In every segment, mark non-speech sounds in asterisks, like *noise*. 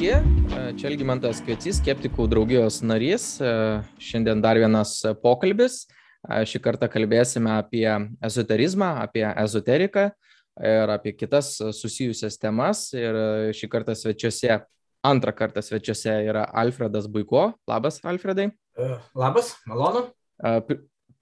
Sveiki, čia Elgimantas Kviecis, skeptikų draugijos narys. Šiandien dar vienas pokalbis. Šį kartą kalbėsime apie ezoterizmą, apie ezoteriką ir apie kitas susijusias temas. Ir šį kartą svečiuose, antrą kartą svečiuose yra Alfredas Buiko. Labas, Alfredai. Labas, malonu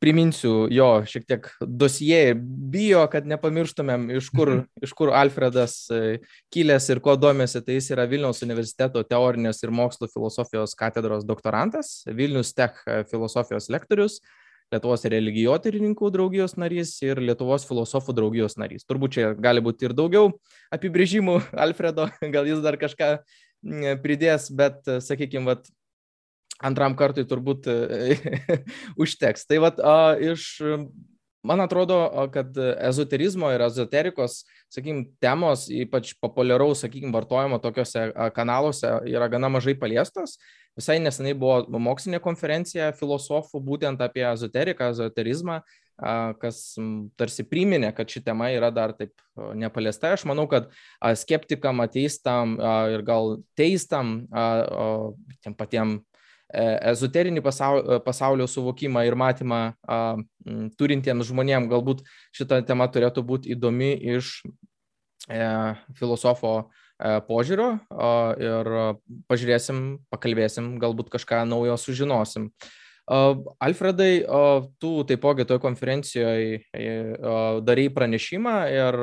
priminsiu jo šiek tiek dosijai, bijo, kad nepamirštumėm, iš kur, iš kur Alfredas e, kilęs ir kuo domėsi, tai jis yra Vilniaus universiteto teorinės ir mokslo filosofijos katedros doktorantas, Vilnius Tech e, filosofijos lektorius, Lietuvos religijotyrininkų draugijos narys ir Lietuvos filosofų draugijos narys. Turbūt čia gali būti ir daugiau apibrėžimų *laughs* Alfredo, gal jis dar kažką pridės, bet, e, sakykime, vat, antram kartui turbūt *laughs* užteks. Tai vad, iš, man atrodo, kad ezoterizmo ir ezoterikos, sakykime, temos, ypač populiaraus, sakykime, vartojimo tokiuose kanaluose yra gana mažai paliestos. Visai nesenai buvo mokslinė konferencija filosofų būtent apie ezoteriką, ezoterizmą, kas tarsi priminė, kad ši tema yra dar taip nepaliesta. Aš manau, kad skeptikam, ateistam ir gal teistam, tiem patiem E, ezoterinį pasaulio, pasaulio suvokimą ir matymą a, turintiems žmonėms. Galbūt šita tema turėtų būti įdomi iš e, filosofo e, požiūrio a, ir pažiūrėsim, pakalbėsim, galbūt kažką naujo sužinosim. Alfredai, tu taipogi toje konferencijoje darai pranešimą ir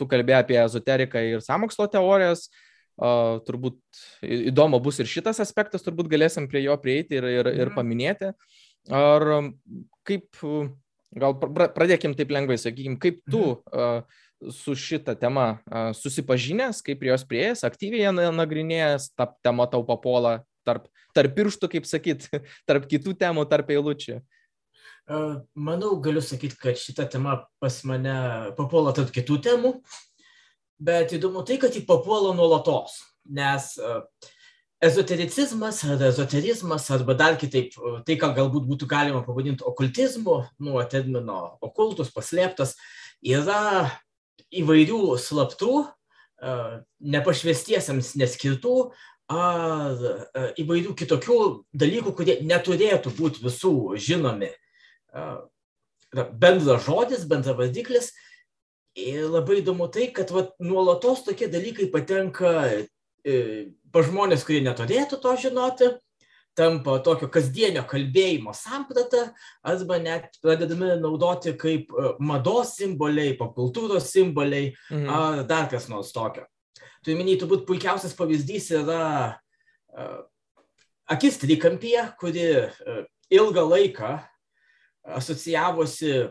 tu kalbėjai apie ezoteriką ir samokslo teorijas. Uh, turbūt įdomu bus ir šitas aspektas, turbūt galėsim prie jo prieiti ir, ir, ir mhm. paminėti. Ar kaip, gal pradėkim taip lengvai, sakykim, kaip tu uh, su šita tema uh, susipažinęs, kaip prie jos prieėjęs, aktyviai ją nagrinėjęs, ta tema tau papuola tarp, tarp pirštų, kaip sakyt, *laughs* tarp kitų temų, tarp eilučių. Manau, galiu sakyti, kad šita tema pas mane papuola tarp kitų temų. Bet įdomu tai, kad jį papuola nuolatos, nes e, ezotericizmas ar ezoterizmas, arba dar kitaip, e, tai, ką galbūt būtų galima pavadinti okultizmu, nuo termino okultus, paslėptas, yra įvairių slaptų, e, nepašvestiesiams neskirtų, ar įvairių kitokių dalykų, kurie neturėtų būti visų žinomi. Bendras žodis, bendras vardiklis Ir labai įdomu tai, kad vat, nuolatos tokie dalykai patenka e, pa žmonės, kurie neturėtų to žinoti, tampa tokio kasdienio kalbėjimo samprata, arba net pradedami naudoti kaip e, mados simboliai, popkultūros simboliai, mhm. ar dar kas nors tokio. Tu minėjai, turbūt puikiausias pavyzdys yra uh, akis trikampyje, kuri ilgą laiką asocijavosi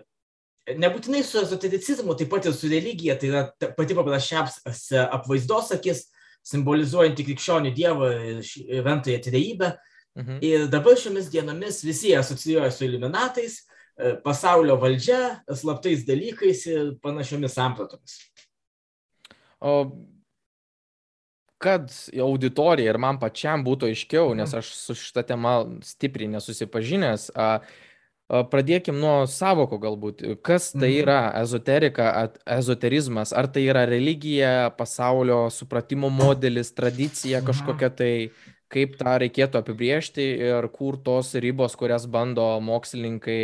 nebūtinai su ezotericizmu, taip pat ir su religija, tai yra pati paprasčiausia apvaizdos akis, simbolizuojanti krikščionių dievą ir ventąją trejybę. Mhm. Ir dabar šiomis dienomis visi asocijuoja su iluminatais, e, pasaulio valdžia, slaptais dalykais ir panašiomis sampratomis. O kad auditorija ir man pačiam būtų aiškiau, nes mhm. aš su šitą temą stipriai nesusipažinęs, uh, Pradėkim nuo savoko galbūt. Kas tai mhm. yra ezoterika, ezoterizmas? Ar tai yra religija, pasaulio supratimo modelis, tradicija mhm. kažkokia tai, kaip tą reikėtų apibriežti ir kur tos ribos, kurias bando mokslininkai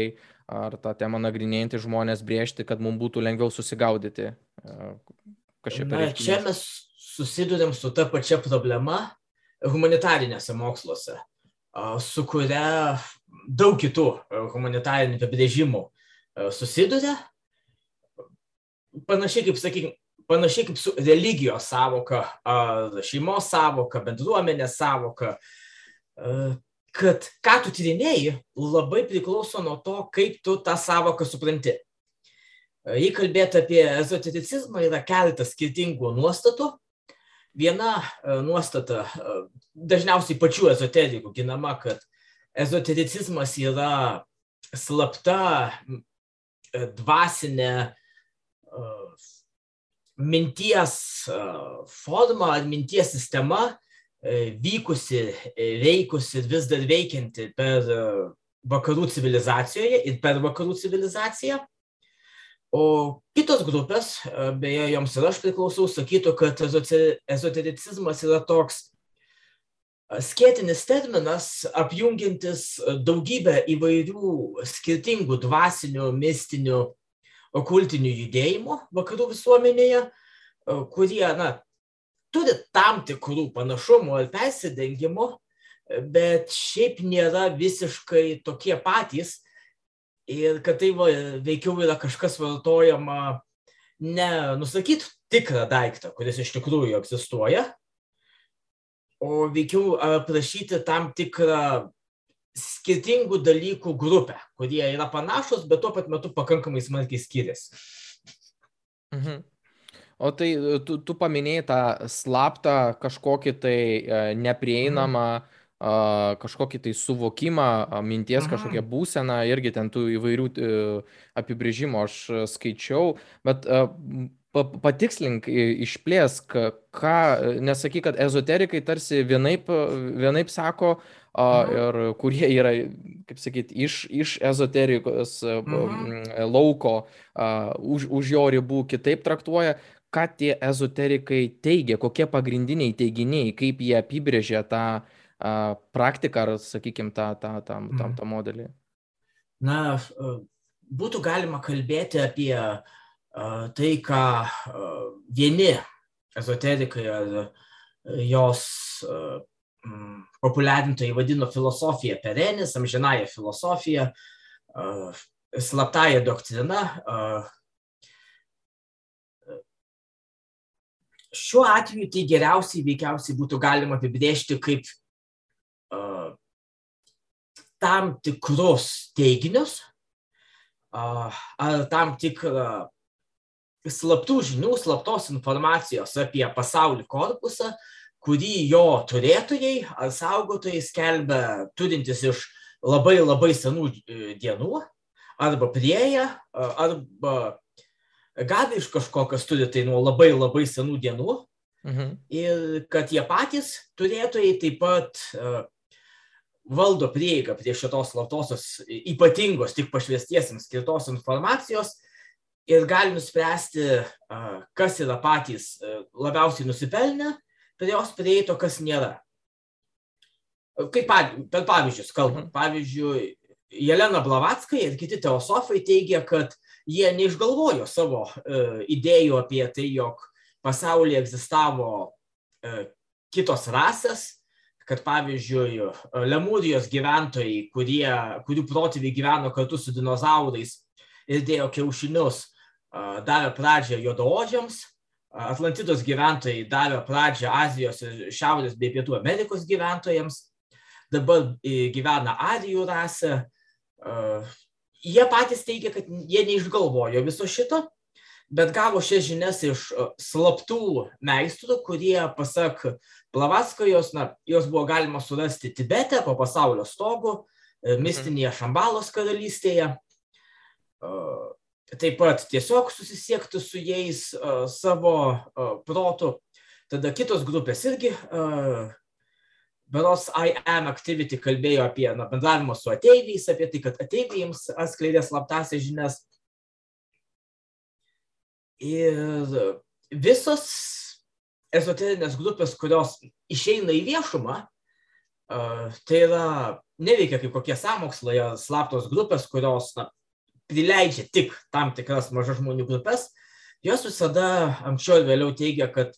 ar tą temą nagrinėjantys žmonės briežti, kad mums būtų lengviau susigaudyti. Na, čia mes susidurėm su ta pačia problema humanitarinėse moksluose, su kuria daug kitų e, humanitarinių apibrėžimų e, susiduria. Panašiai kaip, sakykime, panašiai kaip su religijos savoka, šeimos savoka, bendruomenės savoka, e, kad ką tu tyrinėjai, labai priklauso nuo to, kaip tu tą savoką supranti. Jei kalbėti apie ezotericizmą, yra keletas skirtingų nuostatų. Viena nuostata, dažniausiai pačių ezoterikų ginama, kad ezotericizmas yra slapta e, dvasinė e, minties e, forma ar minties sistema vykusi, veikusi ir vis dar veikianti per vakarų civilizacijoje ir per vakarų civilizaciją. O kitos grupės, beje, joms ir aš priklausau, sakytų, kad ezotericizmas yra toks skėtinis terminas, apjungiantis daugybę įvairių skirtingų dvasinių, mistinių, okultinių judėjimų vakarų visuomenėje, kurie, na, turi tam tikrų panašumų ar persidengimų, bet šiaip nėra visiškai tokie patys. Ir kad tai va, veikiau yra kažkas vartojama ne nusakyt tikrą daiktą, kuris iš tikrųjų egzistuoja, o veikiau aprašyti tam tikrą skirtingų dalykų grupę, kurie yra panašus, bet tuo pat metu pakankamai smarkiai skiriasi. Mhm. O tai tu, tu paminėjai tą slaptą kažkokį tai e, neprieinamą mhm kažkokį tai suvokimą, minties Aha. kažkokią būseną, irgi ten tų įvairių e, apibrėžimų aš skaičiau, bet patikslink, išplėsk, ką, nesakyk, kad ezoterikai tarsi vienaip, vienaip sako, Aha. ir kurie yra, kaip sakyt, iš, iš ezoterikos Aha. lauko, už, už jo ribų kitaip traktuoja, ką tie ezoterikai teigia, kokie pagrindiniai teiginiai, kaip jie apibrėžia tą uh, praktiką ar, sakykime, tą, tą, tą, tą, tą modelį? Na, būtų galima kalbėti apie tai, ką vieni ezoterikai ar jos populiarintojai vadino filosofiją perenis, amžinąją filosofiją, slaptąją doktriną. Šiuo atveju tai geriausiai veikiausiai būtų galima apibrėžti kaip tam tikrus teiginius ar tam tikrą slaptų žinių, slaptos informacijos apie pasaulį korpusą, kurį jo turėtojai ar saugotojai skelbia turintis iš labai labai senų e, dienų, arba prieja, arba gavę iš kažko, kas turi tai nuo labai labai senų dienų. Mhm. Ir kad jie patys turėtojai taip pat valdo prieigą prie šitos slaptosios ypatingos, tik pašviestiesiems skirtos informacijos ir gali nuspręsti, kas yra patys labiausiai nusipelnę prie jos prieito, kas nėra. Kaip per pavyzdžius kalbant. Mhm. Pavyzdžiui, Jelena Blavatskai ir kiti teosofai teigia, kad jie neišgalvojo savo e, idėjų apie tai, jog pasaulyje egzistavo e, kitos rasės, kad pavyzdžiui Lemūrijos gyventojai, kurie, kurių protėviai gyveno kartu su dinozaurais ir dėjo kiaušinius, davė pradžią juodaodžiams, Atlantidos gyventojai davė pradžią Azijos ir Šiaurės bei Pietų Amerikos gyventojams, dabar gyvena Arijų rasė. Jie patys teigia, kad jie neišgalvojo viso šito, bet gavo šias žinias iš slaptų meistrų, kurie, pasak Blavatskojos, na, jos buvo galima surasti Tibete po pasaulio stogu, e, mistinėje Šambalos karalystėje. Taip pat tiesiog susisiekti su jais savo protu. Tada kitos grupės irgi, beros I am activity kalbėjo apie na, bendravimą su ateiviais, apie tai, kad ateiviai jiems atskleidė slaptasias žinias. Ir visos ezoterinės grupės, kurios išeina į viešumą, tai yra neveikia kaip kokie samokslai ar slaptos grupės, kurios na, prileidžia tik tam tikras mažas žmonių grupės, jos visada anksčiau ir vėliau teigia, kad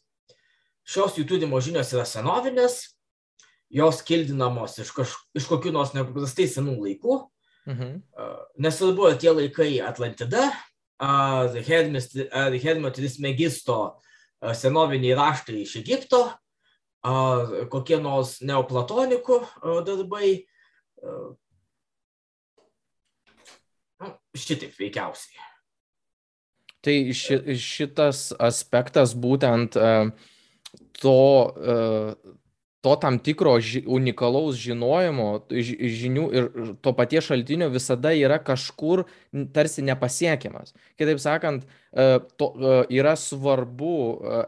šios jų turimo žinios yra senovinės, jos kildinamos iš, kaž, iš kokių nors nepaprastai senų laikų. Mhm. Nesvarbu, ar tie laikai Atlantida, ar Hermio Trismegisto senoviniai raštai iš Egipto, ar kokie nors neoplatonikų darbai. Šitaip veikiausiai. Tai ši, šitas aspektas būtent to, to tam tikro ži, unikalaus žinojimo, žinių ir to paties šaltinio visada yra kažkur tarsi nepasiekiamas. Kitaip sakant, e, to, e, yra svarbu e,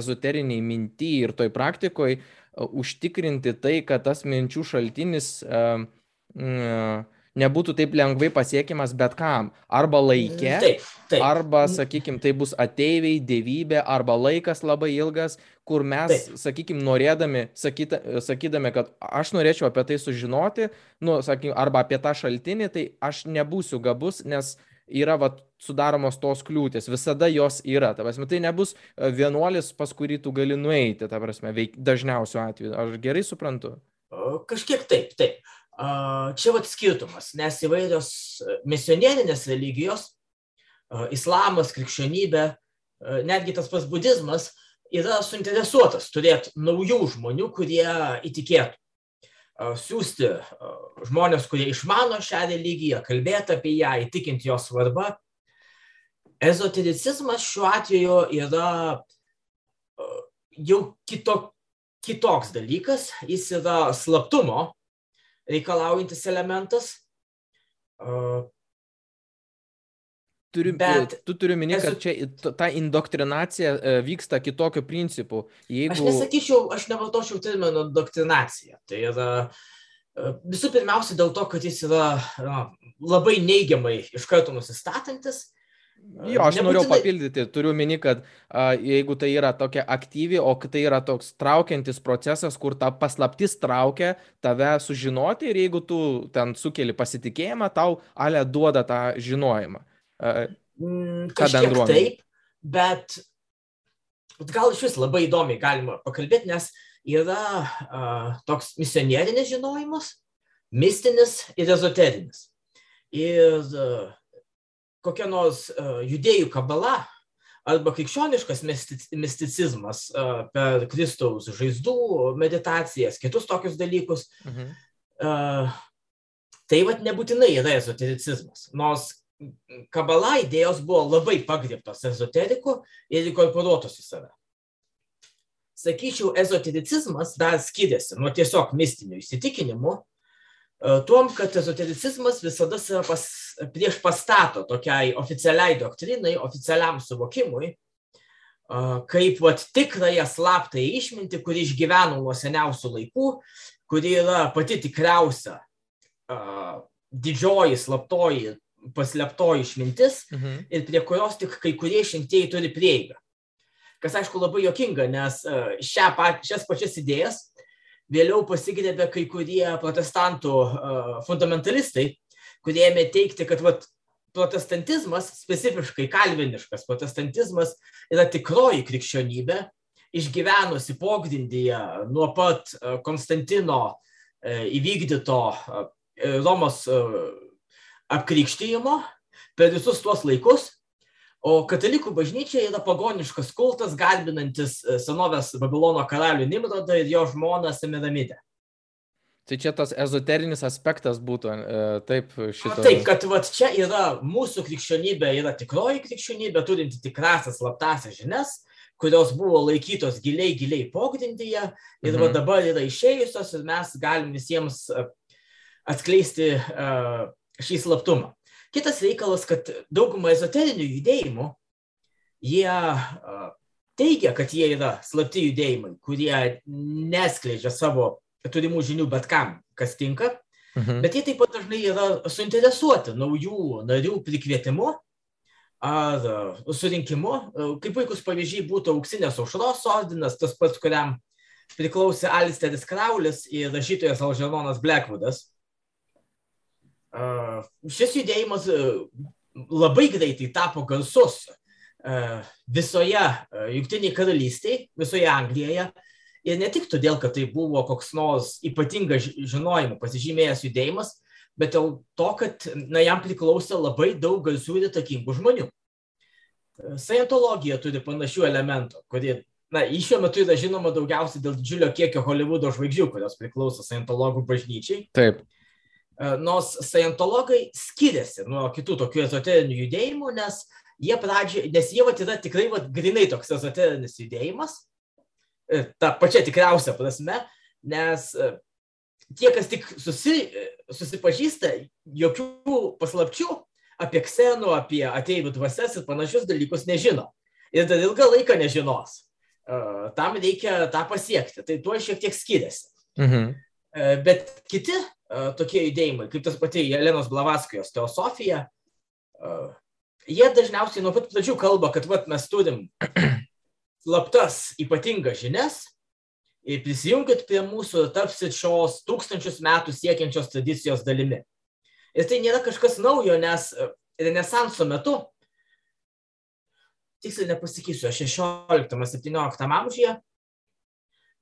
ezoteriniai minty ir toj praktikoje užtikrinti tai, kad tas minčių šaltinis nebūtų taip lengvai pasiekiamas bet kam. Arba laikė, Taip, taip. arba, sakykime, tai bus ateiviai, dievybė, arba laikas labai ilgas, kur mes, Taip. sakykime, norėdami, sakyta, sakydami, kad aš norėčiau apie tai sužinoti, nu, sakykime, arba apie tą šaltinį, tai aš nebūsiu gabus, nes yra vat, sudaromos tos kliūtis, visada jos yra. Ta prasme, tai nebus e, vienuolis, pas kurį tu gali nueiti, ta prasme, veik, dažniausiu atveju. Aš gerai suprantu. Kažkiek taip, taip. Čia vat skirtumas, nes įvairios e, misionierinės religijos, a, islamas, krikščionybė, a, netgi tas pats budizmas yra suinteresuotas turėti naujų žmonių, kurie įtikėtų. Siūsti žmonės, kurie išmano šią religiją, kalbėti apie ją, įtikinti jos svarbą. Ezotericizmas šiuo atveju yra jau kito, kitoks dalykas, jis yra slaptumo reikalaujantis elementas. Turiu, Bet tu turi minėti, kad čia ta indoktrinacija e, vyksta kitokiu principu. Aš Jeigu... nesakyčiau, aš nevartočiau termino doktrinacija. Tai yra e, visų pirmiausia dėl to, kad jis yra na, labai neigiamai iš karto nusistatantis. Jo, aš norėjau Nebūtinai- papildyti, turiu minį, kad a, jeigu tai yra tokia aktyvi, o tai yra toks traukiantis procesas, kur ta paslaptis traukia tave sužinoti ir jeigu tu ten sukeli pasitikėjimą, tau ale duoda tą žinojimą. A, Mm, Ką Kažkiek taip, bet gal iš vis labai įdomiai galima pakalbėti, nes yra a, toks misionierinis žinojimas, mistinis ir ezoterinis. Ir a, kokia nors a, judėjų kabala arba krikščioniškas mistic- misticizmas a, per Kristaus žaizdų meditacijas, kitus tokius dalykus, mhm. Uh, tai vad nebūtinai yra ezotericizmas, nors kabala idėjos buvo labai pagriptos ezoterikų ir inkorporuotos į save. Sakyčiau, ezotericizmas dar skiriasi nuo tiesiog mistinių įsitikinimų, tuom, kad ezotericizmas visada save pas, prieš pastato tokiai oficialiai doktrinai, oficialiam suvokimui, kaip vat, tikrąją slaptąją išmintį, kuri išgyveno nuo seniausių laikų, kuri yra pati tikriausia didžioji slaptoji paslėptoji išmintis Mhm. ir prie kurios tik kai kurie išrinktieji turi prieigą. Kas aišku labai jokinga, nes šią, šias pačias idėjas vėliau pasigrebė kai kurie protestantų fundamentalistai, kurie ėmė teikti, kad vat, protestantizmas, specifiškai kalviniškas protestantizmas, yra tikroji krikščionybė, išgyvenusi pogrindyje nuo pat e, Konstantino e, įvykdyto e, Romos apkrikštyjimo per visus tuos laikus, o katalikų bažnyčia yra pagoniškas kultas, garbinantis senovės Babilono karalių Nimrodą ir jo žmoną Semiramidę. Tai čia tas ezoterinis aspektas būtų, e, taip, šito. Taip, kad vat, čia yra mūsų krikščionybė, yra tikroji krikščionybė, turinti tikrasias slaptasias žinias, kurios buvo laikytos giliai, giliai pogrindyje ir Mhm. va dabar yra išėjusios ir mes galim visiems e, atskleisti e, šį slaptumą. Kitas reikalas, kad dauguma ezoterinių judėjimų, jie e, teigia, kad jie yra slapti judėjimai, kurie neskleidžia savo turimų žinių bet kam, kas tinka, Mhm. Bet jie taip pat dažnai yra suinteresuoti naujų narių prikvietimu ar e, surinkimu. E, Kaip puikus pavyzdžiai būtų auksinės aušros ordinas, tas pats, kuriam priklausė Alisteris Kraulis ir rašytojas Alžeronas Blackwoodas. E, Šis judėjimas labai greitai tapo garsus visoje Junktinėje karalystėje, visoje Anglijoje. Ir ne tik todėl, kad tai buvo koks nors ypatingas ži- žinojimu pasižymėjęs judėjimas, bet dėl to, kad na, jam priklausė labai daug garsių ir įtakingų žmonių. Scientologija turi panašių elementų, kurie, na, iš šiuo metu yra žinoma daugiausiai dėl didžiulio kiekio Hollywoodo žvaigždžių, kurios priklauso Scientologų bažnyčiai. Taip. E, Nors Scientologai skiriasi nuo kitų tokių ezoterinių judėjimų, nes jie pradžioje, nes jie vat, yra tikrai vat, grinai toks ezoterinis judėjimas, ta pačia tikriausia prasme, nes e, tie, kas tik susi, e, susipažįsta, jokių paslapčių apie ksenų, apie ateivių dvasias ir panašius dalykus nežino. Ir dar ilgą laiką nežinos. E, Tam reikia tą pasiekti. Tai tuo šiek tiek skiriasi. Mhm. E, Bet kiti tokie judėjimai, kaip tas pati Jelenos Blavaskijos teosofija, jie dažniausiai nuo pat pradžių kalba, kad vat, mes turim slaptas ypatingas žinias ir prisijungit prie mūsų, tapsit šios tūkstančius metų siekiančios tradicijos dalimi. Ir tai nėra kažkas naujo, nes Renesanso metu, tiksliai nepasakysiu, 16-17 amžiuje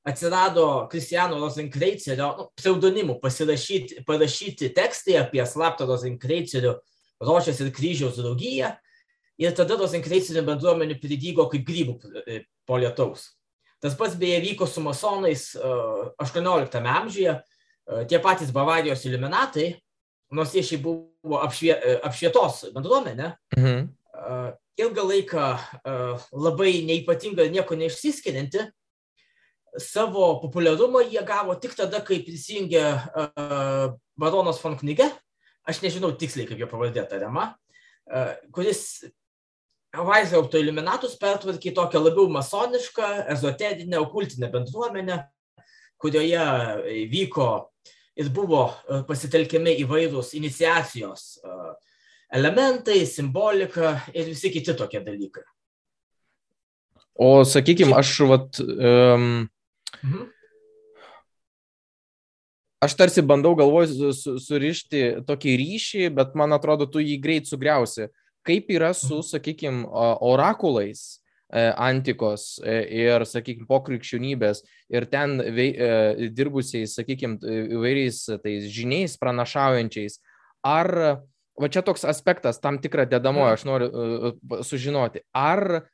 atsirado Kristiano Rozenkreicerio nu, pseudonimų parašyti tekstai apie slaptą Rozenkreicerio rožės ir kryžiaus draugiją. Ir tada Rozenkreicerio bendruomenė pridygo kaip grybų e, po lietaus. Tas pats beje vyko su masonais 18 e, amžiuje. E, tie patys Bavarijos iliuminatai, nors jie šiaip buvo apšvie, apšvietos bendruomenė, mhm. ilgą laiką labai neipatinga, nieko neišsiskirianti, savo populiarumą jie gavo tik tada, kai prisijungė baronas von Knige, aš nežinau tiksliai, kaip jo pavardė tariama, kuris Weishaupt iliuminatus pertvarkė tokią labiau masonišką, ezoterinę, okultinę bendruomenę, kurioje vyko ir buvo pasitelkiami įvairūs iniciacijos elementai, simbolika ir visi kiti tokie dalykai. O sakykime, aš vat, um, mhm aš tarsi bandau galvoj su, surišti tokį ryšį, bet man atrodo, tu jį greit sugriausi. Kaip yra su, mhm. sakykime, orakulais e, antikos e, ir, sakykime, po krikščionybės ir ten vei, e, dirbusiais, sakykime, įvairiais tais žiniais pranašaujančiais. Ar, va čia toks aspektas, tam tikrą dedamoją mhm. aš noriu sužinoti, ar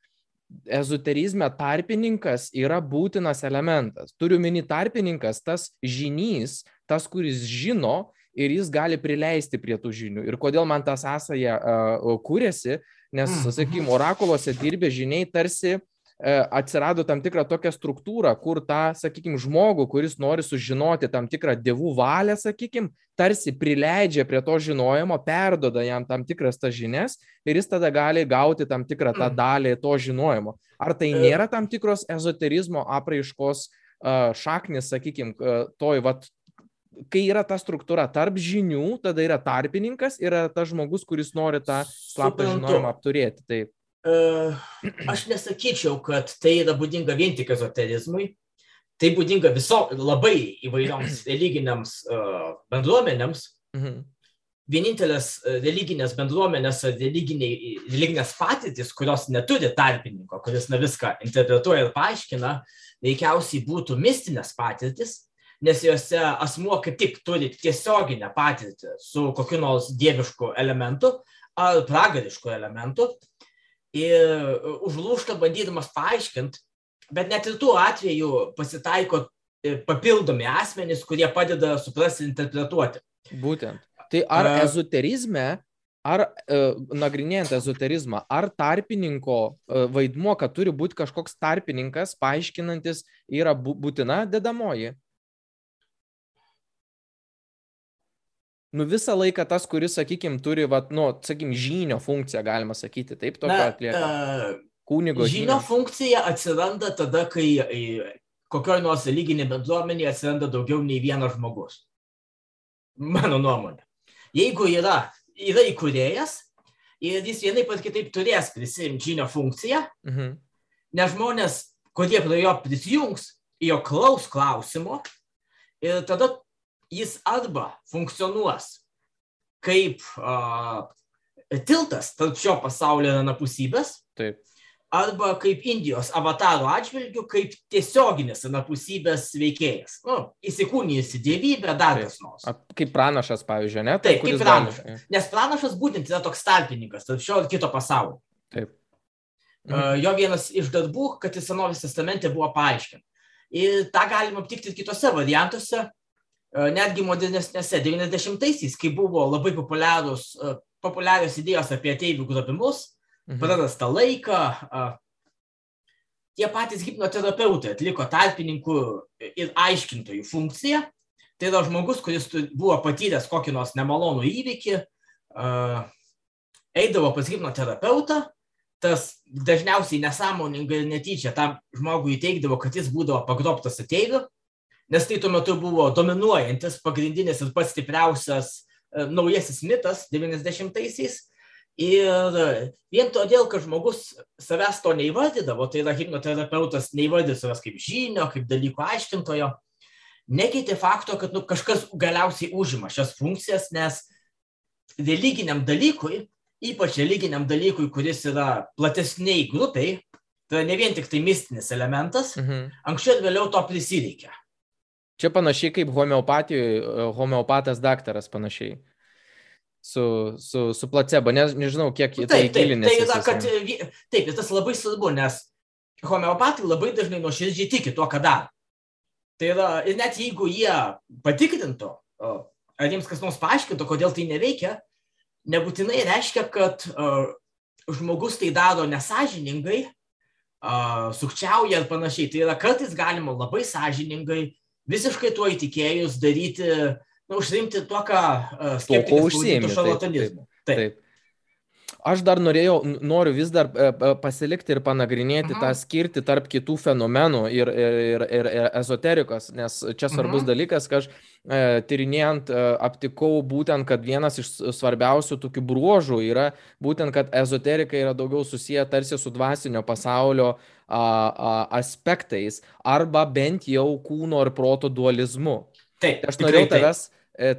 ezoterizme tarpininkas yra būtinas elementas. Turiu mini tarpininkas, tas žinys, tas, kuris žino ir jis gali prileisti prie tų žinių. Ir kodėl man ta sąsaja uh, kūrėsi, nes, mm. sakykime, orakuluose dirbė žiniai tarsi uh, atsirado tam tikrą tokią struktūrą, kur tą, sakykime, žmogų, kuris nori sužinoti tam tikrą dievų valią, sakykime, tarsi prileidžia prie to žinojimo, perdoda jam tam tikras tas žinias ir jis tada gali gauti tam tikrą tą mm. dalį to žinojimo. Ar tai e. nėra tam tikros ezoterizmo apraiškos šaknis, sakykime, toj, vat, kai yra ta struktūra tarp žinių, tada yra tarpininkas, yra tas žmogus, kuris nori tą slaptą žinojimą apturėti. Taip. Uh, aš nesakyčiau, kad tai yra būdinga vien tik ezoterizmui. Tai būdinga viso labai įvairioms *clears throat* religiniams uh, bendruomenėms. Mhm. Vienintelės religinės bendruomenės ar religinės patirtis, kurios neturi tarpininko, kuris na viską interpretuoja ir paaiškina, veikiausiai būtų mistinės patirtis, nes juose asmuo kaip tik turi tiesioginę patirtį su kokiu nors dievišku elementu ar pragarišku elementu ir užlūšta bandydamas paaiškinti, bet net ir tuo atveju pasitaiko e, papildomi asmenys, kurie padeda suprasti ir interpretuoti. Būtent. Tai ar uh, ezoterizme, ar uh, nagrinėjant ezoterizmą, ar tarpininko uh, vaidmuo, kad turi būti kažkoks tarpininkas, paaiškinantis, yra būtina dedamoji? Nu visą laiką tas, kuris, sakykime, turi, vat, nu, sakykime, žynio funkciją, galima sakyti, taip, tokio atlieka. Uh, Kūnigo žynio. Žynio funkcija atsiranda tada, kai kokioje nors religinė bendruomenė atsiranda daugiau nei vienas žmogus. Mano nuomonė. Jeigu yra, yra įkūrėjas ir jis vienaip ar kitaip turės prisimti žynio funkciją, mhm. nes žmonės, kurie prie jo prisijungs, jo klaus klausimo ir tada jis arba funkcionuos kaip a, tiltas tarp šio pasaulio ir anapusybės, Taip. arba kaip Indijos avataro atžvilgių, kaip tiesioginis anapusybės veikėjas. Nu, įsikūnijusi dievybė, dar kas nors. Kaip pranašas, pavyzdžiui, ne? Taip, kaip pranašas. Gali... Nes pranašas būtent yra toks tarpininkas tarp šio ir kito pasaulio. Taip. Mhm. Jo vienas iš darbų, kad į senovės testamente buvo paaiškinta. Ir tą galima aptikti ir kitose variantuose, netgi modernesnėse 90-aisiais, kai buvo labai populiarūs, e, populiarios idėjos apie ateivių grobimus, mhm. prarastą laiką, e, tie patys hipnoterapeutai atliko tarpininkų ir aiškintojų funkciją. Tai yra žmogus, kuris buvo patyręs kokį nors nemalonų įvykį, eidavo pas hipnoterapeutą, tas dažniausiai nesąmoningai ir netyčia tam žmogui įteikdavo, kad jis būdavo pagrobtas ateivių nes tai tuo metu buvo dominuojantis, pagrindinis ir pats stipriausias e, naujasis mitas 90-aisiais. Ir vien todėl, kad žmogus savęs to neįvardydavo, tai yra hipnoterapeutas neįvardė savęs kaip žinio, kaip dalyko aiškintojo, nekeitė fakto, kad nu, kažkas galiausiai užima šias funkcijas, nes religiniam dalykui, ypač religiniam dalykui, kuris yra platesniai grupiai, tai ne vien tik tai mistinis elementas, mhm. anksčiau ir vėliau to prisireikia. Čia panašiai kaip homeopatijoje, homeopatas daktaras panašiai. Su, su, su placebo, ne, nežinau, kiek į tai gilinasi. Tai yra, kad, taip, tas labai svarbu, nes homeopatai labai dažnai nuoširdžiai tiki tuo, ką daro. Tai yra, ir net jeigu jie patikrintų, ar jiems kas nors paaiškintų, kodėl tai neveikia, nebūtinai reiškia, kad uh, žmogus tai daro nesažiningai, uh, sukčiauja ir panašiai. Tai yra, kartais galima labai sąžiningai, visiškai tuo įtikėjus daryti, nu, užsiimti tuo, ką uh, skeptikas užsiimti šarlatanizmu. Taip. taip. taip. Aš dar norėjau, noriu vis dar e, e, pasilikti ir panagrinėti Aha. tą skirti tarp kitų fenomenų ir, ir, ir, ir ezoterikos, nes čia svarbus Aha. dalykas, kad aš e, tyrinėjant e, aptikau būtent, kad vienas iš svarbiausių tokių bruožų yra būtent, kad ezoterika yra daugiau susiję tarsi su dvasinio pasaulio a, aspektais arba bent jau kūno ir proto dualizmu. Taip, tai aš norėjau tavęs,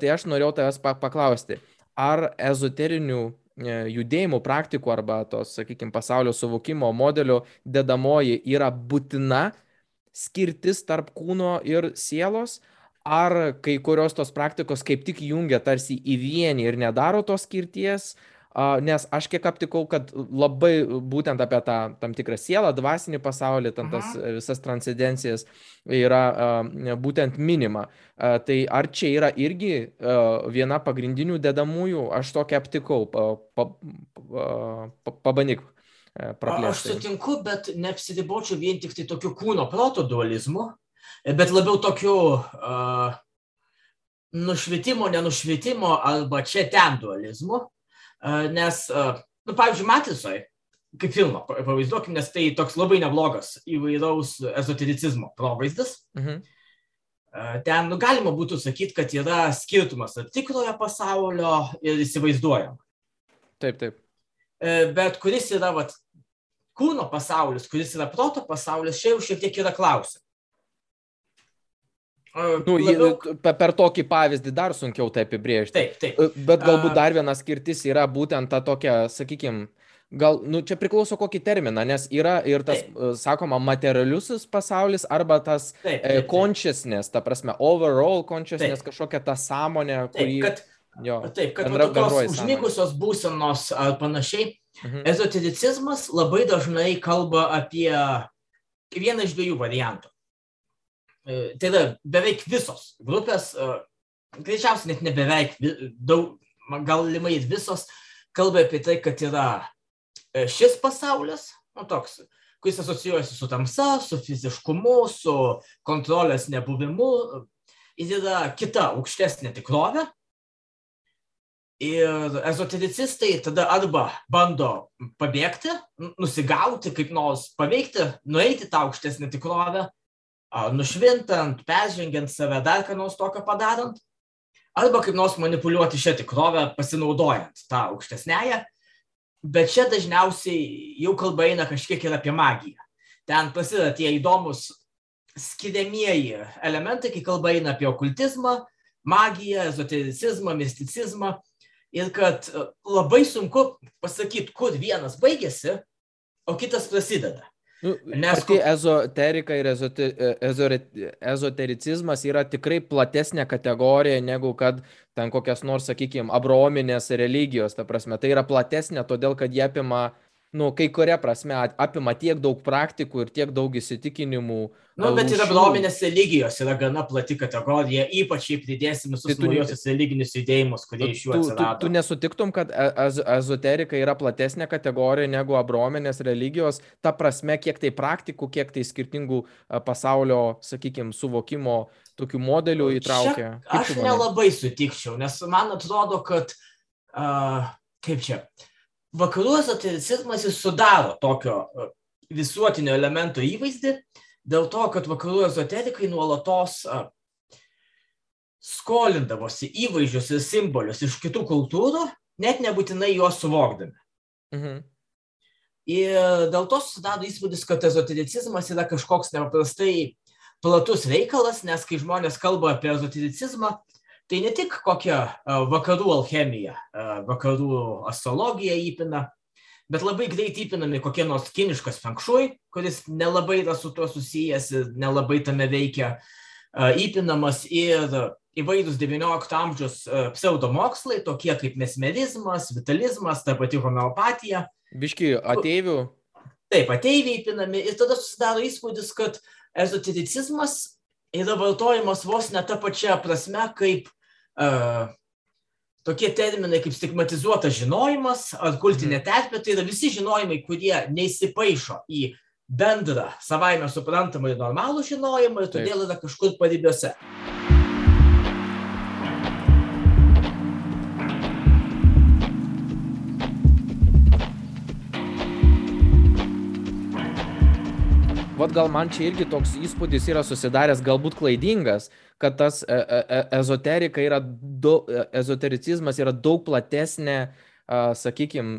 tai aš norėjau tavęs paklausti, ar ezoterinių E, judėjimų praktikų arba tos, sakykime, pasaulio suvokimo modelio dedamoji yra būtina skirtis tarp kūno ir sielos, ar kai kurios tos praktikos kaip tik jungia tarsi į vienį ir nedaro tos skirties, nes aš kiek aptikau, kad labai būtent apie tą tam tikrą sielą, dvasinį pasaulį, tam tas Aha. visas transcendencijas yra būtent minima. Tai ar čia yra irgi viena pagrindinių dedamųjų, aš tokia aptikau, pa, pa, pa, pabandyk. Praplėsti. Aš sutinku, bet neapsiribočiau vien tik tai tokiu kūno proto dualizmu, bet labiau tokiu uh, nušvietimo, nenušvietimo arba čia ten dualizmu. Nes, nu, pavyzdžiui, Matrisoje, kaip filmą pavaizduokim, nes tai toks labai neblogas įvairaus ezotericizmo provaizdis. Mhm. Ten nu, galima būtų sakyti, kad yra skirtumas tarp tikrojo pasaulio ir įsivaizduojamo. Taip, taip. Bet kuris yra vat, kūno pasaulis, kuris yra proto pasaulis, čia jau šiek tiek yra klausimas. Nu, labiau... Per tokį pavyzdį dar sunkiau tai apibriežti. Taip, taip. Bet galbūt dar viena skirtis yra būtent ta tokia, sakykime, gal, nu, čia priklauso kokį terminą, nes yra ir tas, taip. sakoma, materialiusis pasaulis arba tas taip, taip, taip. consciousness, ta prasme, overall consciousness, taip. kažkokia ta sąmonė, kuri... Taip, kad, jo, taip, kad bendra, tokios užmygusios būsenos ar panašiai, mhm. ezotericizmas labai dažnai kalba apie vieną iš dviejų variantų. E, tai yra beveik visos grupės, e, greičiausiai net ne beveik, daug, galimai visos, kalba apie tai, kad yra e, šis pasaulis, nu toks, kuris asocijuojasi su tamsa, su fiziškumu, su kontrolės nebuvimu, ir yra kita aukštesnė tikrovė. Ir ezotericistai tada arba bando pabėgti, nusigauti, kaip nors paveikti, nueiti tą aukštesnę tikrovę, nušvintant, peržengiant save, dar ką nors tokio padarant, arba kaip nors manipuliuoti šią tikrovę, pasinaudojant tą aukštesnėją, bet čia dažniausiai jau kalba eina kažkiek ir apie magiją. Ten prasideda tie įdomus skiriamieji elementai, kai kalba eina apie okultizmą, magiją, ezotericizmą, misticizmą ir kad labai sunku pasakyti, kur vienas baigėsi, o kitas prasideda. Nu, Nes tai ezoterika ir ezote, ezotericizmas yra tikrai platesnė kategorija negu kad ten kokias nors, sakykime, abrominės religijos, ta prasme. Tai yra platesnė, todėl kad jie apima nu, kai kuria prasme apima tiek daug praktikų ir tiek daug įsitikinimų. Na, nu, bet ir abdominės religijos yra gana plati kategorija, ypač jei pridėsim visus tai naujosius religinius judėjimus, kurie iš jų atsirado. Tu, tu, tu nesutiktum, kad ez, ezoterika yra platesnė kategorija negu abdominės religijos, ta prasme, kiek tai praktikų, kiek tai skirtingų pasaulio, sakykime, suvokimo tokių modelių įtraukia. Čia, aš nelabai sutikčiau, nes man atrodo, kad, uh, kaip čia, uh, vakarų ezotericizmas jis sudaro tokio e, visuotinio elemento įvaizdį, dėl to, kad vakarų ezoterikai nuolatos e, skolindavosi įvaizdžius ir simbolius iš kitų kultūrų, net nebūtinai juos suvokdami. Mhm. Ir dėl to susidaro įspūdis, kad ezotericizmas yra kažkoks nepaprastai platus reikalas, nes kai žmonės kalba apie ezotericizmą, tai ne tik kokią vakarų alchemiją, vakarų astrologiją įpina, bet labai greit įpinami kokie nors kiniškas fenkšui, kuris nelabai yra su tuo susijęs ir nelabai tame veikia, įpinamas ir įvairūs XIX amžiaus pseudomokslai, tokie kaip mesmerizmas, vitalizmas, ta pati homeopatija. Biški ateivių. Taip, ateiviai įpinami ir tada susidaro įspūdis, kad ezotericizmas yra vartojamas vos ne tą pačią prasme, kaip tokie terminai kaip stigmatizuotas žinojimas ar kultinė mhm. terpė, tai yra visi žinojimai, kurie neįsipaišo į bendrą, savaime suprantamą ir normalų žinojimą ir todėl yra kažkur paribiuose. Vat gal man čia irgi toks įspūdis yra susidaręs, galbūt klaidingas, kad tas e e e ezoterika yra, daug, e, ezotericizmas yra daug platesnė, sakykime,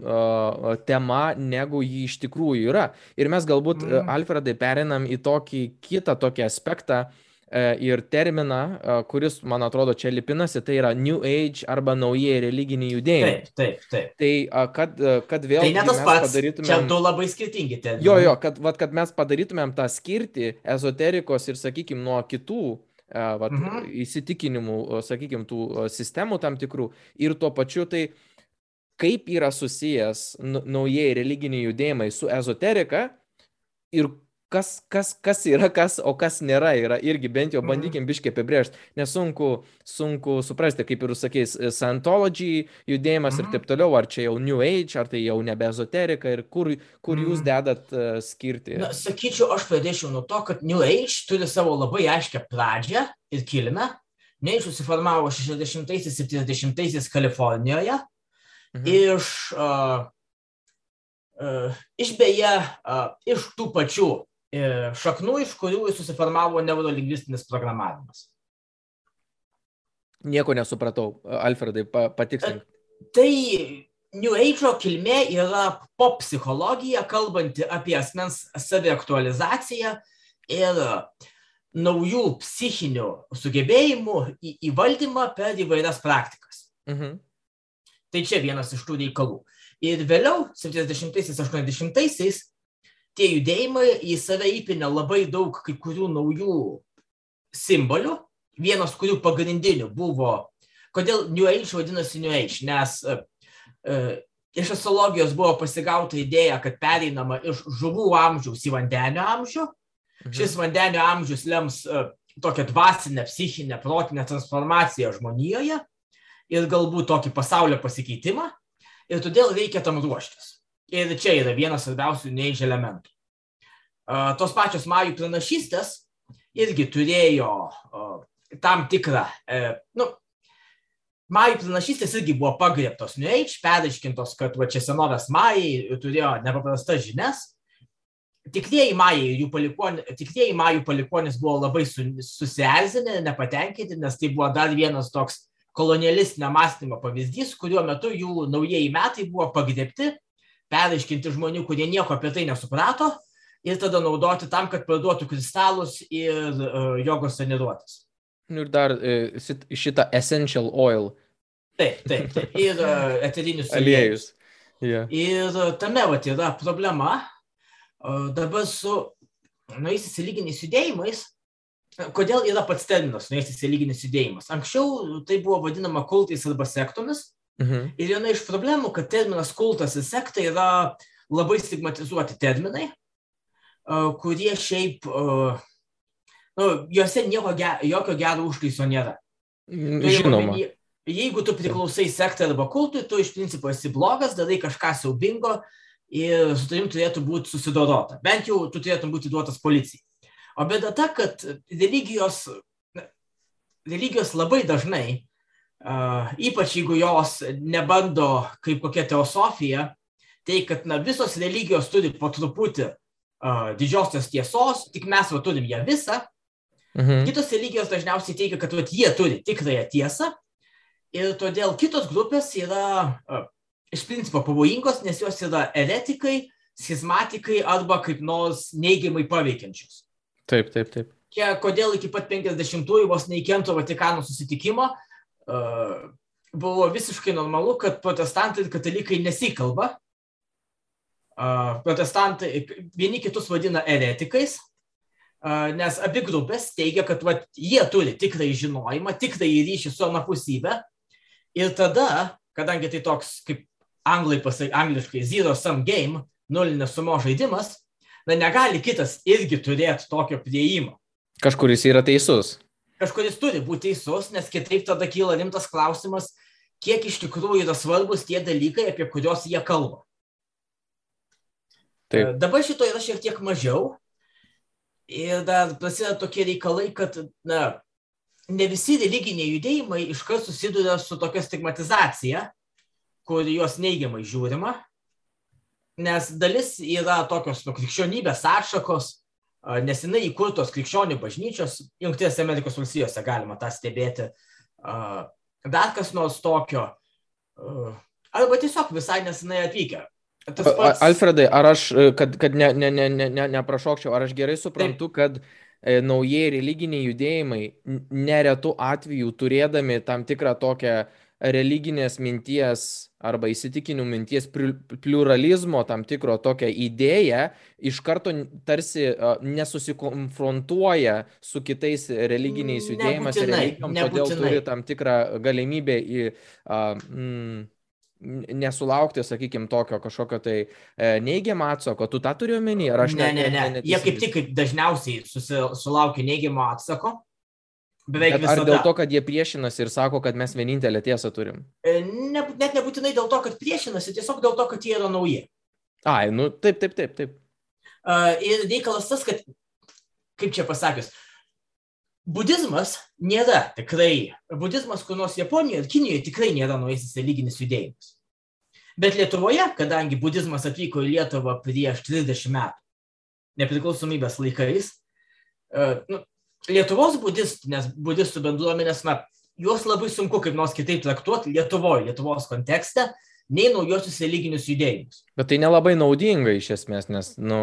tema, negu jį iš tikrųjų yra. Ir mes galbūt, mm. Alfredai, perinam į tokį kitą tokį aspektą, E, ir terminą, e, kuris, man atrodo, čia lipinasi, tai yra New Age arba naujieji religiniai judėjimai. Taip, taip, taip. Tai kad, kad vėl... Tai ne tas pats, padarytumėm... čia du labai skirtingi terminai. Jo, jo, kad, vat, kad mes padarytumėm tą skirti ezoterikos ir, sakykime, nuo kitų e, vat, mhm. įsitikinimų, sakykime, tų sistemų tam tikrų. Ir tuo pačiu tai kaip yra susijęs naujieji religiniai judėjimai su ezoterika ir kas, kas, kas yra kas, o kas nėra, yra irgi bent jau mhm. bandykim biškiai apibrėžti, nes sunku, sunku suprasti, kaip ir sakys, Scientology judėjimas ir mhm. taip toliau, ar čia jau New Age, ar tai jau nebe ezoterika ir kur, kur jūs mhm. dedat uh, skirti. Na, sakyčiau, aš pradėčiau nuo to, kad New Age turi savo labai aiškę pradžią ir kilmę. Age susiformavo 60-70-aisiais Kalifornijoje mhm. iš, uh, uh, iš beje, uh, iš tų pačių E, šaknų, iš kurių susiformavo neurolingvistinis programavimas. Nieko nesupratau, Alfredai, patikslink. E, tai New Age kilmė yra pop psichologija, kalbanti apie asmens saviaktualizaciją ir naujų psichinių sugebėjimų įvaldymą per įvairias praktikas. Mhm. Tai čia vienas iš tų reikalų. Ir vėliau, 70-80-aisiais, tie judėjimai į save įpinė labai daug kai kurių naujų simbolių, vienas kurių pagrindinių buvo, kodėl New Age vadinasi New Age, nes e, e, iš astrologijos buvo pasigauta idėja, kad pereinama iš žuvų amžiaus į vandenio amžių. Mhm. Šis vandenio amžius lems e, tokią dvasinę, psichinę, protinę transformaciją žmonijoje ir galbūt tokį pasaulio pasikeitimą. Ir todėl reikia tam ruoštis. Ir čia yra vienas svarbiausių neįž elementų. Tos pačios majų pranašystės irgi turėjo tam tikrą, e, nu, majų pranašystės irgi buvo pagriebtos New Age, peraiškintos, kad va čia senovės majai turėjo nepaprastas žinias. Tikrieji majai ir jų palikonis, tikrieji majų palikonis buvo labai su, susierzinę, nepatenkinti, nes tai buvo dar vienas toks kolonialistinio mąstymo pavyzdys, kuriuo metu jų naujieji metai buvo pagriebti peraiškinti žmonių, kurie nieko apie tai nesuprato ir tada naudoti tam, kad parduotų kristalus ir uh, jogos treniruotės. Ir dar uh, šitą essential oil. Taip, taip, taip. Ir uh, eterinius aliejus. Yeah. Ir tame vat yra problema. Uh, dabar su nueisiais lyginiais judėjimais, kodėl yra pats terminas nueisiais lyginis judėjimas. Anksčiau tai buvo vadinama kultais arba sektomis, Mhm. Ir viena iš problemų, kad terminas kultas ir sekta yra labai stigmatizuoti terminai, kurie šiaip, nu, juose nieko ger, jokio gero užtaiso nėra. Mm, žinoma. Jeigu tu priklausai sektai arba kultui, tu iš principo esi blogas, darai kažką siaubingo ir su tavim turėtų būti susidorota. Bent jau tu turėtum būti duotas policijai. O bėda ta, kad religijos, religijos labai dažnai ypač jeigu jos nebando kaip kokia teosofija, tai kad na, visos religijos turi po truputį uh, didžiosios tiesos, tik mes va turim ją visą. Mhm. Kitos religijos dažniausiai teigia, kad vat, jie turi tikrąją tiesą ir todėl kitos grupės yra uh, iš principo pavojingos, nes jos yra eretikai, schizmatikai arba kaip nors neigiamai paveikiančios. Taip, taip, taip. Kia, kodėl iki pat 50-ųjų vos neįkento Vatikano susitikimo buvo visiškai normalu, kad protestantai ir katalikai nesikalba. Protestantai vieni kitus vadina eretikais, nes abi grupės teigia, kad va, jie turi tikrai žinojimą, tikrai ryšį su anapusybė. Ir tada, kadangi tai toks, kaip anglai pasakai, angliškai zero sum game, nulinės sumo žaidimas, na negali kitas irgi turėti tokio prieimo. Kažkuris yra teisus. Kažkuris turi būti teisus, nes kitaip tada kyla rimtas klausimas, kiek iš tikrųjų yra svarbus tie dalykai, apie kuriuos jie kalba. Taip. Dabar šito yra šiek tiek mažiau, Ir dar prasideda tokie reikalai, kad na, ne visi religiniai judėjimai iškart susiduria su tokia stigmatizacija, kur juos neigiamai žiūrima, nes dalis yra tokios nu, krikščionybės atšakos, nesinai įkurtos krikščionių bažnyčios, Junktinėse Amerikos valstijose galima tą stebėti, dar kas nors tokio, arba tiesiog visai nesinai atvykę. Pats... Alfredai, ar aš, e, kad, kad ne, ne, ne, ne, ne, neprašokčiau, ar aš gerai suprantu, Taip. kad e, naujieji religiniai judėjimai neretų atveju turėdami tam tikrą tokią religinės minties arba įsitikinimų minties pluralizmo tam tikro tokią idėją, iš karto tarsi nesusikonfrontuoja su kitais religiniais judėjimais ir religijom, todėl turi tam tikrą galimybę į uh, mm, nesulaukti, sakykime, tokio kažkokio tai e, neigiamo atsako. Tu tą turi omeny? Ar aš ne? Ne, ne, ne. Jie kaip tik kaip dažniausiai sulaukia neigiamo atsako. Beveik Bet visada. Ar dėl to, kad jie priešinasi ir sako, kad mes vienintelę tiesą turim? E, ne, net nebūtinai dėl to, kad priešinasi, tiesiog dėl to, kad jie yra nauji. Ai, nu taip, taip, taip, taip. Uh, ir reikalas tas, kad, kaip čia pasakius, budizmas nėra tikrai, budizmas kur nors Japonijoje ir Kinijoje tikrai nėra naujasis religinis judėjimas. Bet Lietuvoje, kadangi budizmas atvyko į Lietuvą prieš 30 metų, nepriklausomybės laikais, uh, nu, Lietuvos budistinės, budistų bendruomenės, na, juos labai sunku kaip nors kitaip traktuoti Lietuvoje, Lietuvos kontekste, nei naujosius religinius judėjimus. Bet tai nelabai naudinga iš esmės, nes, na, nu,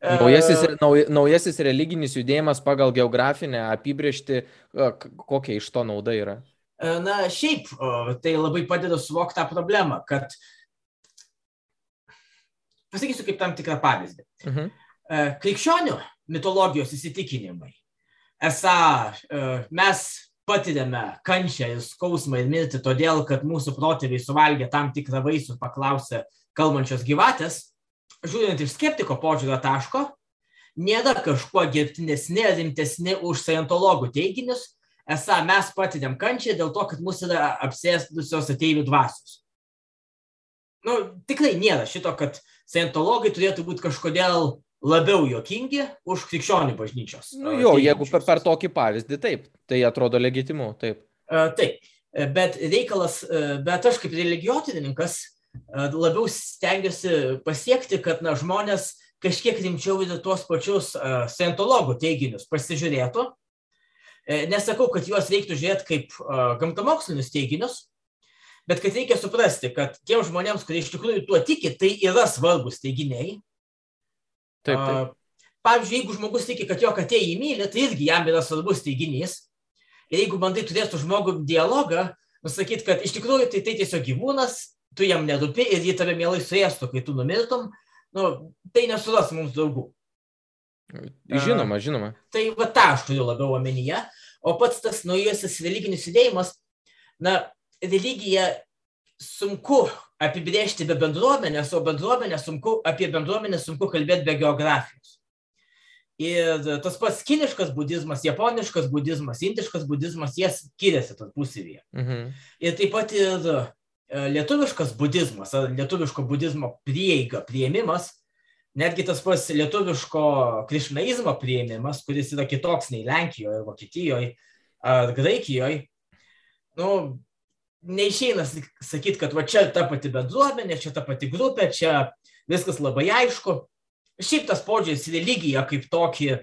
Naujasis, nauj, naujasis religinis judėjimas pagal geografinę apibriežti, kokia iš to nauda yra? Na, šiaip tai labai padeda suvokti tą problemą, kad pasakysiu kaip tam tikrą pavyzdį. Mhm. -huh. Krikščionių mitologijos įsitikinimai. Esą mes patiriame kančią ir skausmą ir mirtį todėl, kad mūsų protėviai suvalgė tam tikrą vaisių, paklausė kalbančios gyvatės žiūrint iš skeptiko požiūrio taško, nėra kažkuo gerbtinesni ar rimtesni už scientologų teiginius, esą mes patiriam kančią dėl to, kad mūsų yra apsėstusios ateivių dvasios. Nu, tikrai nėra šito, kad scientologai turėtų būti kažkodėl labiau jokingi už krikščionių bažnyčios. Nu, jo, jeigu per, per tokį pavyzdį, taip, tai atrodo legitimu, taip. Uh, taip, bet reikalas, bet aš kaip religijotininkas labiau stengiuosi pasiekti, kad na, žmonės kažkiek rimčiau į tuos pačius scientologų teiginius pasižiūrėtų. E, nesakau, kad juos reiktų žiūrėti kaip gamtamokslinius teiginius, bet kad reikia suprasti, kad tiems žmonėms, kurie iš tikrųjų tuo tiki, tai yra svarbus teiginiai. Taip, taip. Pavyzdžiui, jeigu žmogus tiki, kad jo katė jį myli, tai irgi jam yra svarbus teiginys. Ir jeigu bandai turėti su žmogu dialogą, nusakyti, kad iš tikrųjų tai, tai tiesiog gyvūnas, tu jam nerūpi ir jį tave mielai suėstų, kai tu numirtum, nu, tai nesuras mums draugų. Žinoma, žinoma. Tai va tą aš turiu labiau omenyje. O pats tas naujasis religinis judėjimas, na, religija sunku apibrėžti be bendruomenės, o bendruomenė sunku, apie bendruomenę sunku kalbėti be geografijos. Ir tas pats kiniškas budizmas, japoniškas budizmas, indiškas budizmas, jie skiriasi tarpusavyje. Mhm. Ir taip pat ir E, lietuviškas budizmas, lietuviško budizmo prieiga, prieimimas, netgi tas pats lietuviško krišnaizmo prieimimas, kuris yra kitoks nei Lenkijoje, Vokietijoje ar Graikijoje, nu, neišeina sakyti, kad va čia ta pati bendruomenė, čia ta pati grupė, čia viskas labai aišku. Šiaip tas požiūris į religiją kaip tokį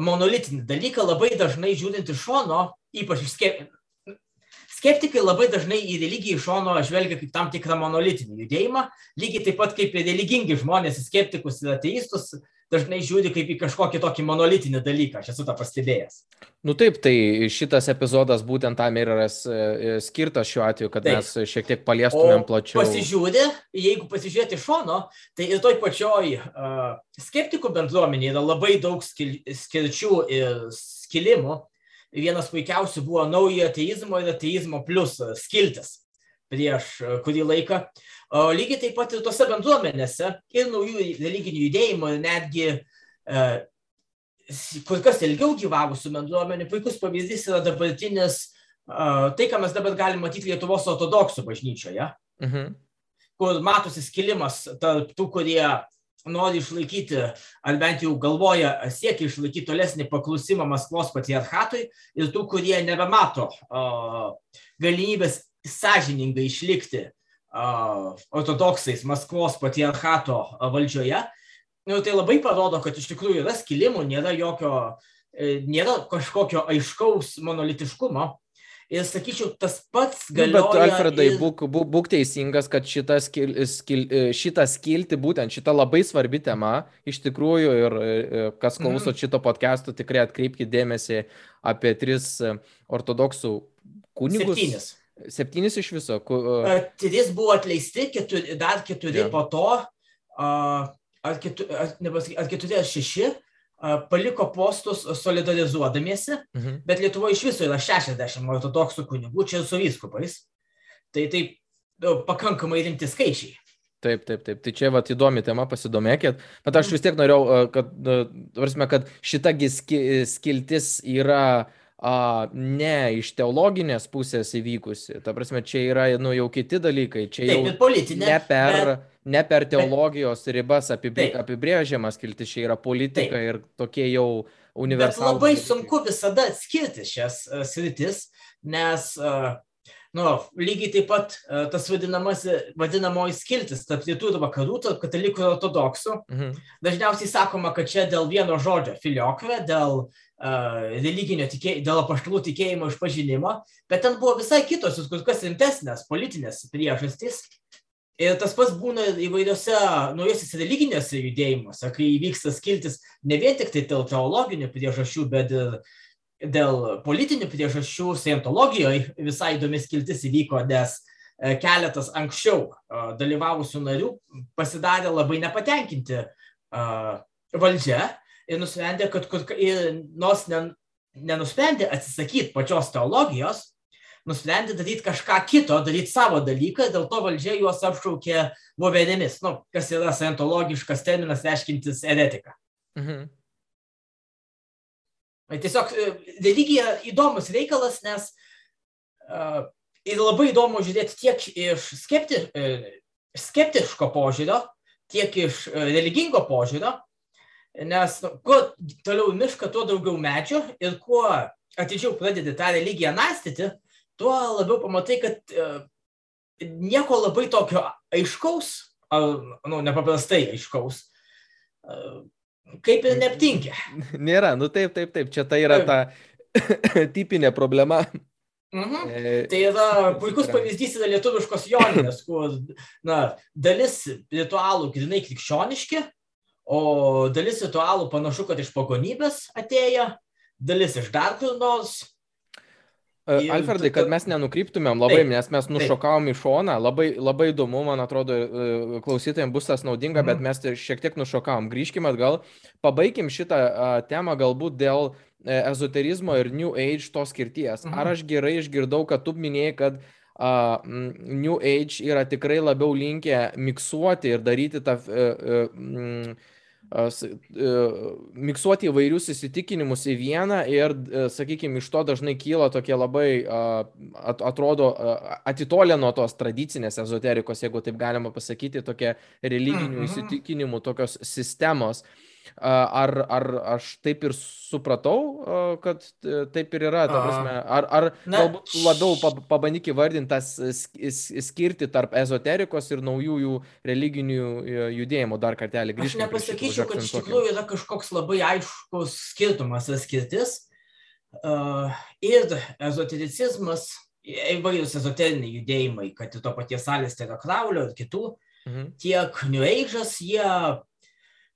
monolitinį dalyką labai dažnai žiūrint iš šono, ypač iš skeptikai labai dažnai į religiją iš šono žvelgia kaip tam tikrą monolitinį judėjimą, lygiai taip pat kaip ir religingi žmonės, skeptikus ir ateistus, dažnai žiūri kaip į kažkokį tokį monolitinį dalyką, aš esu tą pastebėjęs. Nu taip, tai šitas epizodas būtent tam ir yra e, skirtas šiuo atveju, kad taip. mes šiek tiek paliestumėm o plačiau. Pasižiūrė, jeigu pasižiūrėti iš šono, tai ir toj pačioj uh, skeptikų bendruomenėje yra labai daug skil, skilčių ir skilimų. Vienas puikiausių buvo naujo ateizmo ir ateizmo plus skiltis prieš kurį laiką. Lygiai taip pat ir tose bendruomenėse ir naujų religinių judėjimų, netgi e, kur kas ilgiau gyvavusių bendruomenių, puikus pavyzdys yra dabartinis, e, tai, ką mes dabar galime matyti Lietuvos ortodoksų bažnyčioje, mhm. kur matosi skilimas tarp tų, kurie nori išlaikyti, ar bent jau galvoja, siekia išlaikyti tolesnį paklusimą Maskvos patriarchatui ir tų, kurie nebemato galimybės sąžiningai išlikti ortodoksais Maskvos patriarchato valdžioje, nu, tai labai parodo, kad iš tikrųjų yra skilimų, nėra, jokio, e, nėra kažkokio aiškaus monolitiškumo. Ir sakyčiau, tas pats galioja. Nu, bet, Alfredai, ir... būk, būk, būk teisingas, kad šitą, skil, skil, e, šitą skilti, būtent šitą labai svarbi tema, iš tikrųjų, ir e, kas klauso mm. šito podcast'o, tikrai atkreipkite dėmesį apie tris ortodoksų kunigus. Septynis. Septynis iš viso. Ku, uh... Trys buvo atleisti, keturi, dar keturi yeah. po to, ar, keturi, ar, nepasaky, ar keturi ar šeši, paliko postus solidarizuodamiesi, mhm. bet Lietuvoje iš viso yra 60 ortodoksų kunigų, čia su vyskupais. Tai taip pakankamai rimti skaičiai. Taip, taip, taip. Tai čia vat, įdomi tema, pasidomėkit. Bet aš vis tiek norėjau, kad, varsime, kad šita skiltis yra uh, a, ne iš teologinės pusės įvykusi. Ta prasme, čia yra nu, jau kiti dalykai. Čia jau Taip, politinė, ne per, bet... ne per teologijos bet... ribas apibrė, apibrėžiamas kilti, čia yra politika Taip. ir tokie jau universalūs. Bet labai sunku visada atskirti šias uh, sritis, nes uh, nu, lygiai taip pat uh, tas vadinamoji skiltis tarp rytų ir vakarų, tarp katalikų ir ortodoksų. Mhm. Dažniausiai sakoma, kad čia dėl vieno žodžio filiokve, dėl uh, religinio tikėjimo, dėl apaštalų tikėjimo išpažinimo, bet ten buvo visai kitos, kur kas rimtesnės politinės priežastys. Ir tas pats būna įvairiose naujosiuose religinėse judėjimuose, kai įvyksta skiltis ne vien tik tai dėl teologinių priežasčių, bet ir dėl politinių priežasčių. Scientologijoje visai įdomi skiltis įvyko, nes keletas anksčiau dalyvavusių narių pasidarė labai nepatenkinti valdžia ir nusprendė, kad ir nors ne, nenusprendė atsisakyti pačios teologijos, nusprendė daryti kažką kito, daryti savo dalyką, dėl to valdžia juos apšaukė voverėmis, nu, kas yra scientologiškas terminas reiškintis eretiką. Mhm. Tai tiesiog e, religija įdomus reikalas, nes uh, ir labai įdomu žiūrėti tiek iš skepti, uh, skeptiško požiūrio, tiek iš religingo požiūrio, Nes nu, kuo toliau mišką, tuo daugiau medžių ir kuo atidžiau pradedi tą religiją nastyti, tuo labiau pamatai, kad uh, nieko labai tokio aiškaus, ar, nu, nepaprastai aiškaus, uh, kaip ir neaptinkia. *laughs* Nėra, nu taip, taip, taip, čia tai yra ta *laughs* tipinė problema. Mhm. E, tai yra puikus pavyzdys yra lietuviškos joninės, kur na, dalis ritualų grinai krikščioniški, O dalis ritualų panašu, kad iš pagonybės atėjo, dalis iš dar kur nors. E, Alfredai, kad mes nenukryptumėm labai, taip, nes mes nušokavom į šoną, labai, labai įdomu, man atrodo, e, klausytojams bus tas naudinga, mhm. bet mes šiek tiek nušokavom. Grįžkime atgal, pabaigim šitą temą galbūt dėl uh, ezoterizmo ir New Age tos skirties. Mhm. Ar aš gerai išgirdau, kad tu minėjai, kad uh, New Age yra tikrai labiau linkę miksuoti ir daryti tą... Uh, uh, E, miksuoti įvairius įsitikinimus į vieną ir, e, sakykime, iš to dažnai kyla tokie labai, atrodo, atitolę nuo tos tradicinės ezoterikos, jeigu taip galima pasakyti, tokie religinių mhm. įsitikinimų, tokios sistemos. Ar, ar aš taip ir supratau, kad taip ir yra, ta prasme, ar, ar Na, galbūt labiau pabandyk įvardinti tas skirti tarp ezoterikos ir naujųjų religinių judėjimų dar kartelį grįžti. Aš nepasakyčiau, kad iš tikrųjų yra kažkoks labai aiškus skirtumas ir skirtis. Ir ezotericizmas, įvairius ezoteriniai judėjimai, kad ir to paties Alisterio Kraulio ir kitų, mhm. tiek New Age'as, jie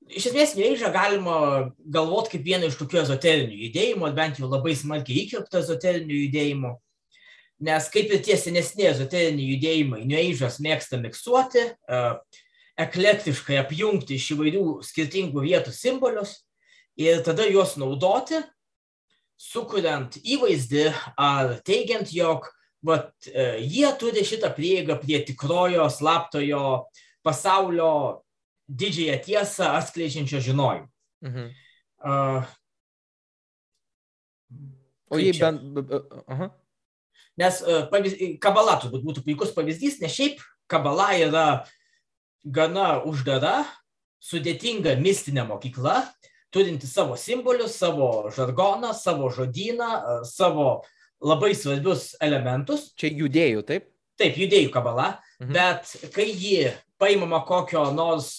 iš esmės New galima galvoti kaip vieną iš tokių ezoterinių judėjimų, bent jau labai smarkiai įkvėptų ezoterinių judėjimų. Nes kaip ir tie senesni ezoteriniai judėjimai, New Age'as mėgsta miksuoti, uh, eklektiškai apjungti iš įvairių skirtingų vietų simbolius ir tada juos naudoti, sukuriant įvaizdį ar teigiant, jog vat, uh, jie turi šitą prieigą prie tikrojo, slaptojo pasaulio didžiąją tiesą atskleidžiančio žinojimo. Mhm. Uh, o jei bent... Aha. Nes uh, pavyz... kabala turbūt būtų puikus pavyzdys, nes šiaip kabala yra gana uždara, sudėtinga mistinė mokykla, turinti savo simbolius, savo žargoną, savo žodyną, savo labai svarbius elementus. Čia judėjų, taip? Taip, judėjų kabala, mhm. bet kai ji paimama kokio nors,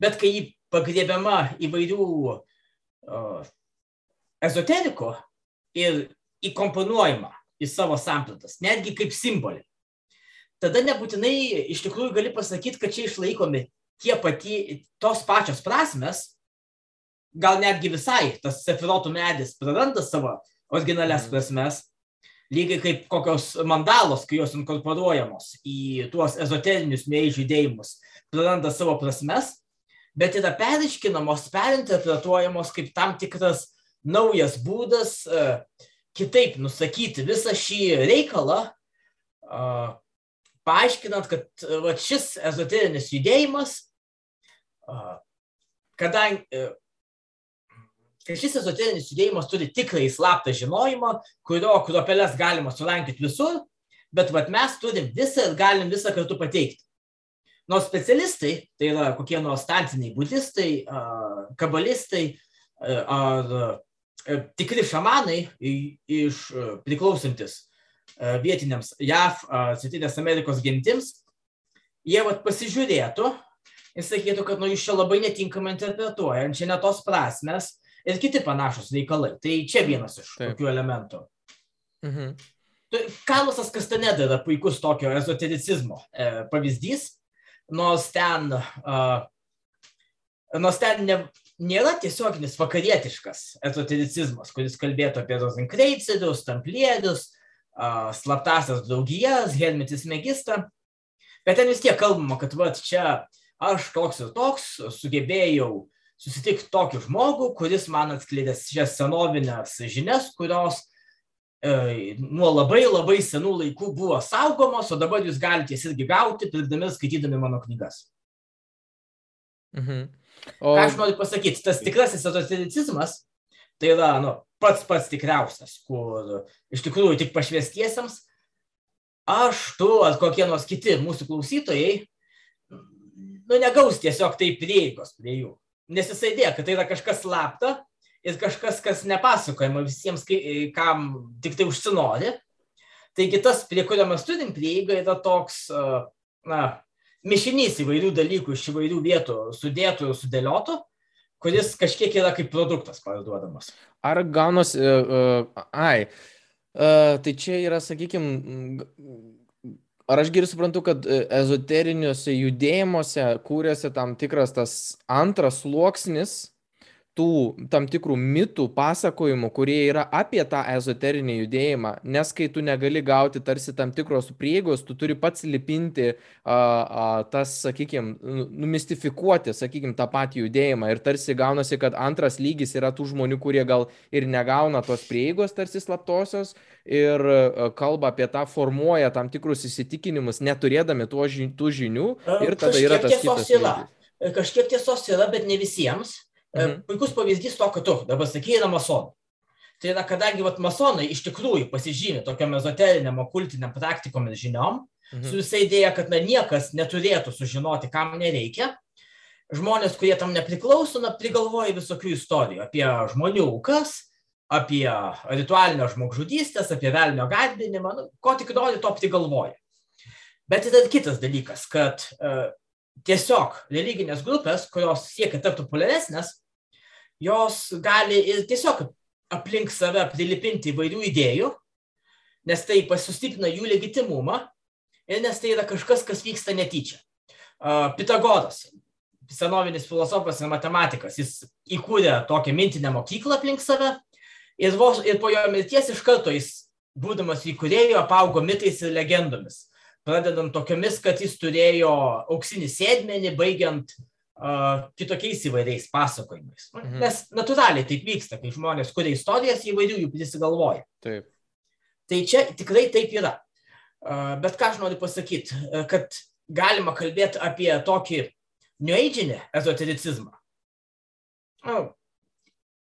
bet kai jį pagrėbiama įvairių ezoteriko ir įkomponuojama į savo sampratas, netgi kaip simbolį, tada nebūtinai iš tikrųjų gali pasakyti, kad čia išlaikomi tie pati, tos pačios prasmes, gal netgi visai tas sefirotų medis praranda savo originalias mhm. prasmes, lygiai kaip kokios mandalos, kai jos inkorporuojamos į tuos ezoterinius mėjų judėjimus, praranda savo prasmes, bet yra periškinamos, perinterpretuojamos kaip tam tikras naujas būdas uh, kitaip nusakyti visą šį reikalą, uh, paaiškinant, kad uh, va, šis ezoterinis judėjimas, kadangi kad šis ezoterinis judėjimas turi tikrai slaptą žinojimą, kurio kruopeles galima surankyti visur, bet vat, mes turim visą ir galim visą kartu pateikti. Nors specialistai, tai yra kokie nors stantiniai budistai, kabalistai ar tikri šamanai iš priklausantis vietiniams JAV, Centrinės Amerikos gentims, jie vat pasižiūrėtų ir sakytų, kad nu, jūs čia labai netinkamai interpretuojat, čia ne tos prasmes, ir kiti panašus reikalai. Tai čia vienas iš Taip. tokių elementų. Mhm. Karlosas Kastaneda yra puikus tokio ezotericizmo e, pavyzdys, nors ten, uh, nors ten ne, nėra tiesioginis vakarietiškas ezotericizmas, kuris kalbėtų apie rozenkreicerius, tamplierius, uh, slaptasias draugijas, Helmitis Megista, bet ten vis tiek kalbama, kad va, čia aš toks ir toks sugebėjau uh, susitikti tokį žmogų, kuris man atskleidė šias senovinės žinias, kurios e, nuo labai labai senų laikų buvo saugomos, o dabar jūs galite jas irgi gauti, pirkdami, skaitydami mano knygas. Mhm. O... Ką aš noriu pasakyti, tas tikrasis ezotericizmas, tai yra nu, pats pats tikriausias, kur iš tikrųjų tik pašvestiesiems, aš, tu ar kokie nors kiti mūsų klausytojai, nu, negaus tiesiog taip prieigos prie jų nes jisai dėja, kad tai yra kažkas slapta ir kažkas, kas nepasakojama visiems, kam tik tai užsinori. Taigi tas, prie kurio mes turim prieigą, yra toks, na, mišinys įvairių dalykų iš įvairių vietų sudėtų ir sudėliotų, kuris kažkiek yra kaip produktas parduodamas. Ar gaunas, uh, uh, ai, uh, tai čia yra, sakykime, Ar aš gerai suprantu, kad e, ezoteriniuose judėjimuose kūrėsi tam tikras tas antras sluoksnis, tų tam tikrų mitų, pasakojimų, kurie yra apie tą ezoterinį judėjimą, nes kai tu negali gauti tarsi tam tikros prieigos, tu turi pats lipinti a, a, tas, sakykime, numistifikuoti, sakykime, tą patį judėjimą ir tarsi gaunasi, kad antras lygis yra tų žmonių, kurie gal ir negauna tos prieigos tarsi slaptosios ir kalba apie tą, formuoja tam tikrus įsitikinimus, neturėdami tų žinių ir tada yra tas kitas. Yra. Kažkiek tiesos yra, bet ne visiems. E, mhm. Puikus pavyzdys to, kad tu dabar yra masonai. Tai yra, kadangi vat, masonai iš tikrųjų pasižymė tokiam ezoteriniam, okultiniam praktikom ir žiniom, mhm. su visai idėja, kad na, niekas neturėtų sužinoti, kam nereikia, žmonės, kurie tam nepriklauso, na, prigalvoja visokių istorijų apie žmonių aukas, apie ritualinę žmogžudystės, apie velnio garbinimą, nu, ko tik nori, to prigalvoja. Bet yra kitas dalykas, kad uh, tiesiog religinės grupės, kurios siekia tapti populiaresnės, jos gali ir tiesiog aplink save prilipinti įvairių idėjų, nes tai pasustiprina jų legitimumą ir nes tai yra kažkas, kas vyksta netyčia. Pitagoras, senovinis filosofas ir matematikas, jis įkūrė tokią mintinę mokyklą aplink save ir, vos, ir po jo mirties iš karto jis, būdamas įkūrėjo, apaugo mitais ir legendomis pradedant tokiamis, kad jis turėjo auksinį sėdmenį, baigiant uh, kitokiais įvairiais pasakojimais. Nu, mhm. Nes natūraliai taip vyksta, kai žmonės kuria istorijas, įvairių jų prisigalvoja. Taip. Tai čia tikrai taip yra. Uh, bet ką aš noriu pasakyti, kad galima kalbėti apie tokį nueidžinį ezotericizmą. Nu,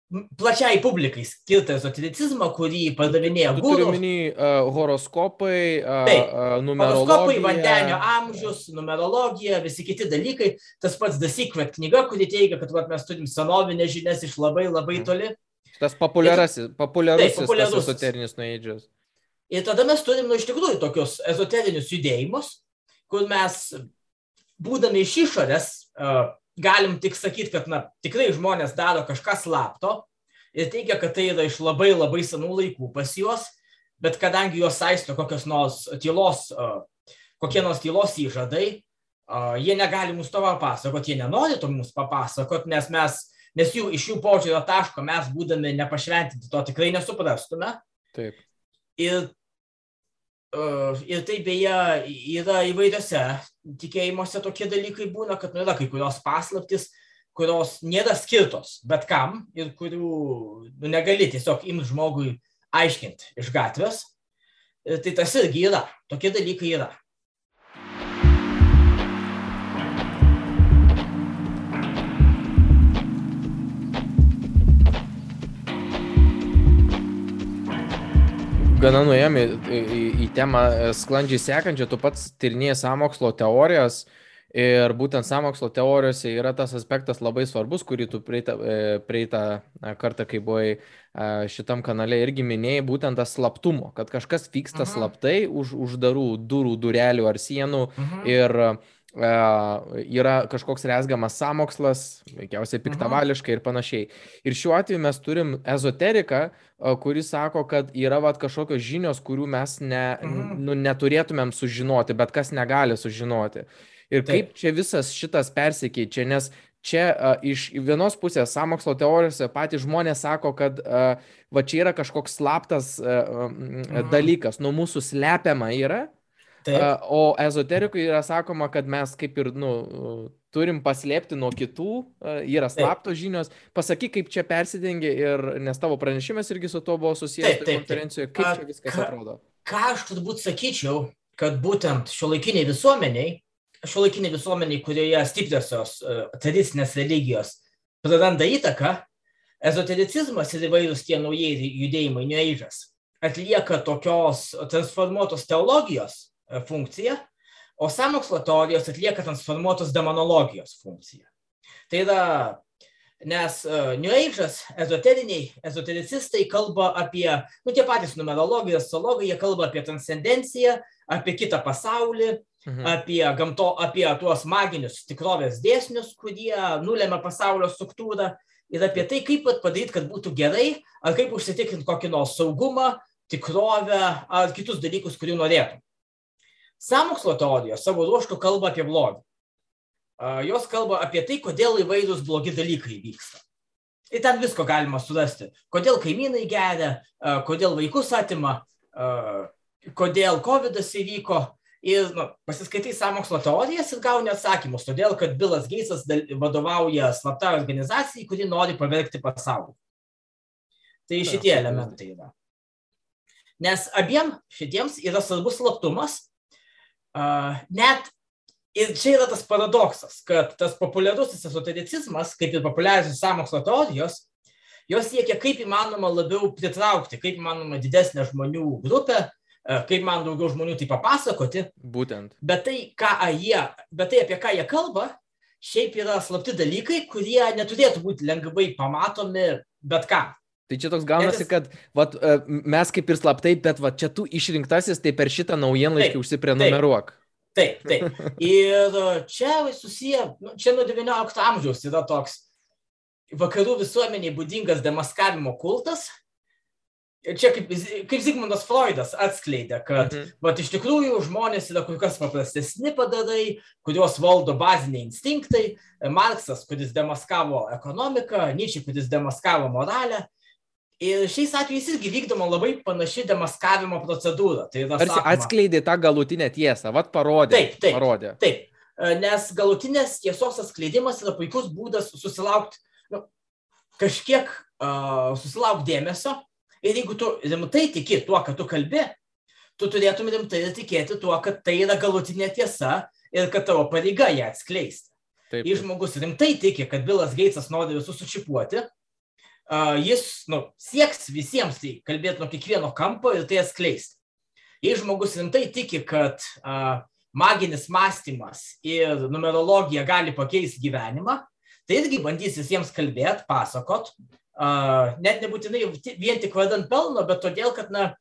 plačiai publikai skirtą ezotericizmą, kurį pardavinėja guru. Turiu minį uh, horoskopai, uh, Taip, uh, numerologija. Horoskopai, vandenio amžius, numerologija, visi kiti dalykai. Tas pats The Secret knyga, kuri teigia, kad vat, mes turim senovinės žinias iš labai labai mhm. toli. Tas populiarusis, Taip, populiarusis. ezoterinis nueidžias. Ir tada mes turim, nu, iš tikrųjų, tokius ezoterinius judėjimus, kur mes, būdami iš išorės, uh, galim tik sakyti, kad na, tikrai žmonės daro kažką slapto ir teigia, kad tai yra iš labai labai senų laikų pas juos, bet kadangi juos saisto kokios nors tylos, kokie nors tylos įžadai, jie negali mums to papasakoti, jie nenori to mums papasakoti, nes mes, nes jų, iš jų požiūrio taško mes būdami nepašventinti to tikrai nesuprastume. Taip. Ir Ir tai beje yra įvairiose tikėjimuose tokie dalykai būna, kad nu, yra kai kurios paslaptis, kurios nėra skirtos bet kam ir kurių nu, negali tiesiog imti žmogui aiškinti iš gatvės. Ir tai tas irgi yra, tokie dalykai yra. Gana nuėjome į, į, į temą e, sklandžiai sekančią, tu pats tyrinėjai samokslo teorijas ir būtent samokslo teorijose yra tas aspektas labai svarbus, kurį tu prieitą, e, prieitą kartą, kai buvai šitam kanale irgi minėjai, būtent tas slaptumo, kad kažkas vyksta. Mhm. slaptai už uždarų durų, durelių ar sienų. Mhm. ir yra kažkoks rezgamas samokslas, veikiausiai piktavališkai ir panašiai. Ir šiuo atveju mes turim ezoteriką, kuris sako, kad yra vat, kažkokios žinios, kurių mes ne, mhm. nu, neturėtumėm sužinoti, bet kas negali sužinoti. Ir Taip. kaip čia visas šitas persikeičia, nes čia a, iš vienos pusės samokslo teorijose patys žmonės sako, kad a, va čia yra kažkoks slaptas a, a, mhm. dalykas, nuo mūsų slepiama yra, Taip. O ezoterikui yra sakoma, kad mes kaip ir, nu, turim paslėpti nuo kitų, yra slaptos žinios. Pasakyk, kaip čia persidengia ir, nes tavo pranešimas irgi su to buvo susijęs taip, konferencijoje, kaip A, čia viskas ka, atrodo. Ką aš turbūt sakyčiau, kad būtent šio laikiniai visuomeniai, šio laikiniai visuomeniai, kurioje stipriosios tradicinės religijos praranda įtaką, ezotericizmas ir įvairūs tie naujieji judėjimai, New Age'as, atlieka tokios transformuotos teologijos funkciją, o samokslo teorijos atlieka transformuotos demonologijos funkciją. Tai yra, nes uh, New Age'as, ezoteriniai, ezotericistai kalba apie, nu tie patys numerologai, astrologai, jie kalba apie transcendenciją, apie kitą pasaulį, mhm. apie, gamto, apie tuos maginius tikrovės dėsnius, kurie nulėmė pasaulio struktūrą ir apie tai, kaip padaryti, kad būtų gerai, ar kaip užsitikrinti kokį nors saugumą, tikrovę ar kitus dalykus, kurių norėtum. Samokslo teorijos savo ruoštų kalba apie blogį. Jos kalba apie tai, kodėl įvairūs blogi dalykai vyksta. Ir ten visko galima surasti. Kodėl kaimynai geria, kodėl vaikus atima, kodėl COVID įvyko. Ir nu, pasiskaitai samokslo teorijas ir gauni atsakymus. Todėl, kad Bilas Geisas vadovauja slapta organizacijai, kuri nori pavergti pasaulį. Tai šitie elementai yra. Nes abiem šitiems yra svarbus slaptumas net ir čia yra tas paradoksas, kad tas populiarusis esotericizmas, kaip ir populiariausios samokslo teorijos, jos siekia kaip įmanoma labiau pritraukti, kaip įmanoma didesnę žmonių grupę, kaip man daugiau žmonių tai papasakoti. Būtent. Bet tai, jie, bet tai apie ką jie kalba, šiaip yra slapti dalykai, kurie neturėtų būti lengvai pamatomi bet kam. Tai čia toks gaunasi, kad vat, e, mes kaip ir slaptai, bet vat, čia tu išrinktasis, tai per šitą naujienlaiškį užsiprenumeruok. Taip, taip. Ir čia susiję, nu, čia nuo XIX amžiaus yra toks vakarų visuomeniai būdingas demaskavimo kultas, čia kaip, kaip Zygmundas Freudas atskleidė, kad mhm. vat, iš tikrųjų žmonės yra kur kas paprastesni padarai, kuriuos valdo baziniai instinktai. Marksas, kuris demaskavo ekonomiką, Nyčiai, kuris demaskavo moralę. Ir šiais atvejais irgi vykdoma labai panaši demaskavimo procedūra. Tai yra, Tarsi sakoma, atskleidė tą galutinę tiesą, vad parodė. Taip, taip. Parodė. taip. Nes galutinės tiesos atskleidimas yra puikus būdas susilaukti nu, kažkiek uh, susilaukti dėmesio Ir jeigu tu rimtai tiki tuo, kad tu kalbi, tu turėtum rimtai tikėti tuo, kad tai yra galutinė tiesa ir kad tavo pareiga ją atskleisti. Taip, taip. Jei žmogus rimtai tiki, kad Bilas Geitsas nori visus sučipuoti, jis nu, sieks visiems tai kalbėti nuo kiekvieno kampo ir tai atskleisti. Jei žmogus rimtai tiki, kad uh, maginis mąstymas ir numerologija gali pakeisti gyvenimą, tai irgi bandys visiems kalbėti, pasakot, net nebūtinai vien tik vardant pelno, bet todėl, kad, na,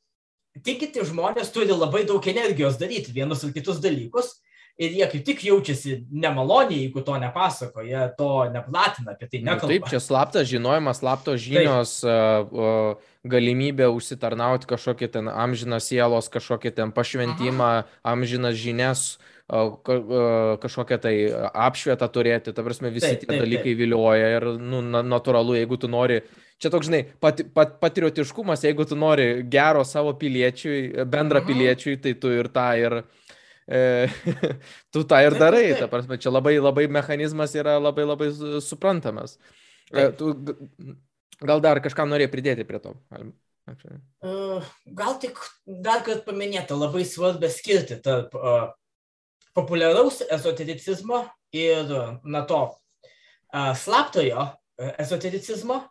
tikiti žmonės turi labai daug energijos daryti vienus ar kitus dalykus ir jie kaip tik jaučiasi nemaloniai, jeigu to nepasako, jie to neplatina, apie tai nu, nekalba. Taip, čia slaptas žinojimas, slaptos žinios, Taip. galimybė užsitarnauti kažkokį ten amžiną sielos, kažkokį ten pašventimą, Aha. amžinas žinias kažkokią tai apšvietą turėti, ta prasme visi taip, tie taip, dalykai taip. vilioja ir nu, natūralu, jeigu tu nori, čia toks, žinai, pat, pat, patriotiškumas, jeigu tu nori gero savo piliečiui, bendra piliečiui, tai tu ir tą ir... E, *laughs* tu tą ir darai, ta prasme, čia labai labai mechanizmas yra labai labai suprantamas. E, tu, gal dar kažką norėjai pridėti prie to? Gal tik dar kad paminėta labai svarbia skirti tarp uh, populiaraus ezotericizmo ir na to slaptojo ezotericizmo.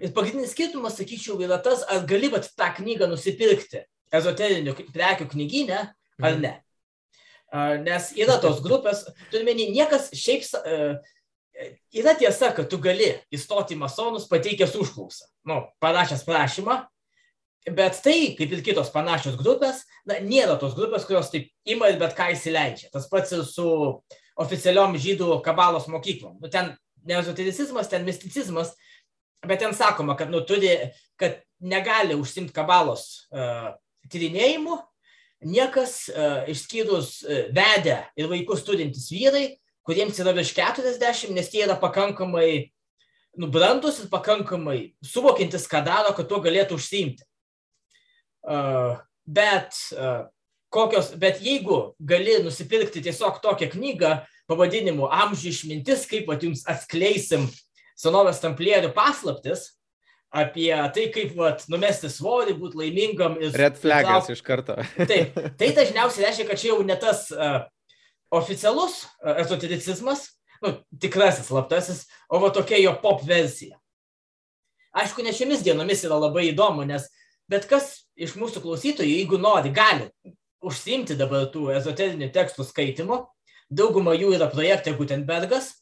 Ir pagrindinis skirtumas, sakyčiau, yra tas, ar gali vat, tą knygą nusipirkti ezoterinių prekių knyginę ar mhm. ne. Nes yra tos grupės, turime, niekas šiaip, yra tiesa, kad tu gali įstoti masonus pateikęs užklausą, nu, parašęs prašymą, Bet tai, kaip ir kitos panašios grupės, na, nėra tos grupės, kurios taip ima ir bet ką įsileidžia. Tas pats ir su oficialiom žydų kabalos mokyklom. Nu, ten ne ezotericizmas, ten misticizmas, bet ten sakoma, kad, nu, turi, kad negali užsimti kabalos uh, tyrinėjimu niekas uh, išskyrus uh, vedę ir vaikus turintys vyrai, kuriems yra virš 40, nes jie yra pakankamai nubrandus ir pakankamai suvokintis, ką daro, kad tuo galėtų užsiimti. Bet, kokios, bet jeigu gali nusipirkti tiesiog tokią knygą pavadinimu Amžių išmintis, kaip vat, jums atskleisim senovės tamplierių paslaptis, apie tai, kaip vat, numesti svorį, būti laimingam. Ir, Red flagas iš karto. *laughs* Taip, tai dažniausiai reiškia, kad čia jau ne tas uh, oficialus uh, ezotericizmas, nu, tikrasis slaptasis, o va tokia jo pop versija. Aišku, ne šiomis dienomis yra labai įdomu, nes bet kas iš mūsų klausytojų, jeigu nori, gali užsimti dabar tų ezoterinių tekstų skaitimo. Dauguma jų yra projektai Gutenbergas.